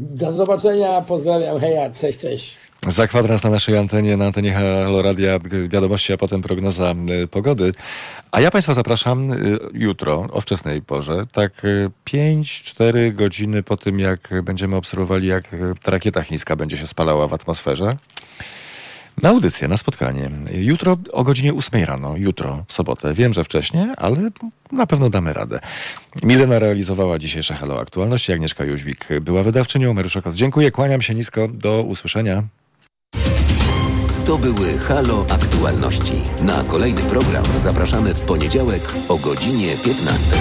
Do zobaczenia, pozdrawiam, heja, cześć, cześć. Za kwadrans na naszej antenie, na antenie Halo Radia, wiadomości, a potem prognoza y, pogody. A ja Państwa zapraszam y, jutro o wczesnej porze, tak 5-4 y, godziny po tym, jak będziemy obserwowali, jak ta rakieta chińska będzie się spalała w atmosferze. Na audycję, na spotkanie. Jutro o godzinie 8 rano, jutro, w sobotę. Wiem, że wcześniej, ale na pewno damy radę. Milena realizowała dzisiejsze Halo Aktualności. Agnieszka Jóźwik była wydawczynią. Mariusz Kos. Dziękuję, kłaniam się nisko. Do usłyszenia. To były Halo Aktualności. Na kolejny program zapraszamy w poniedziałek o godzinie 15.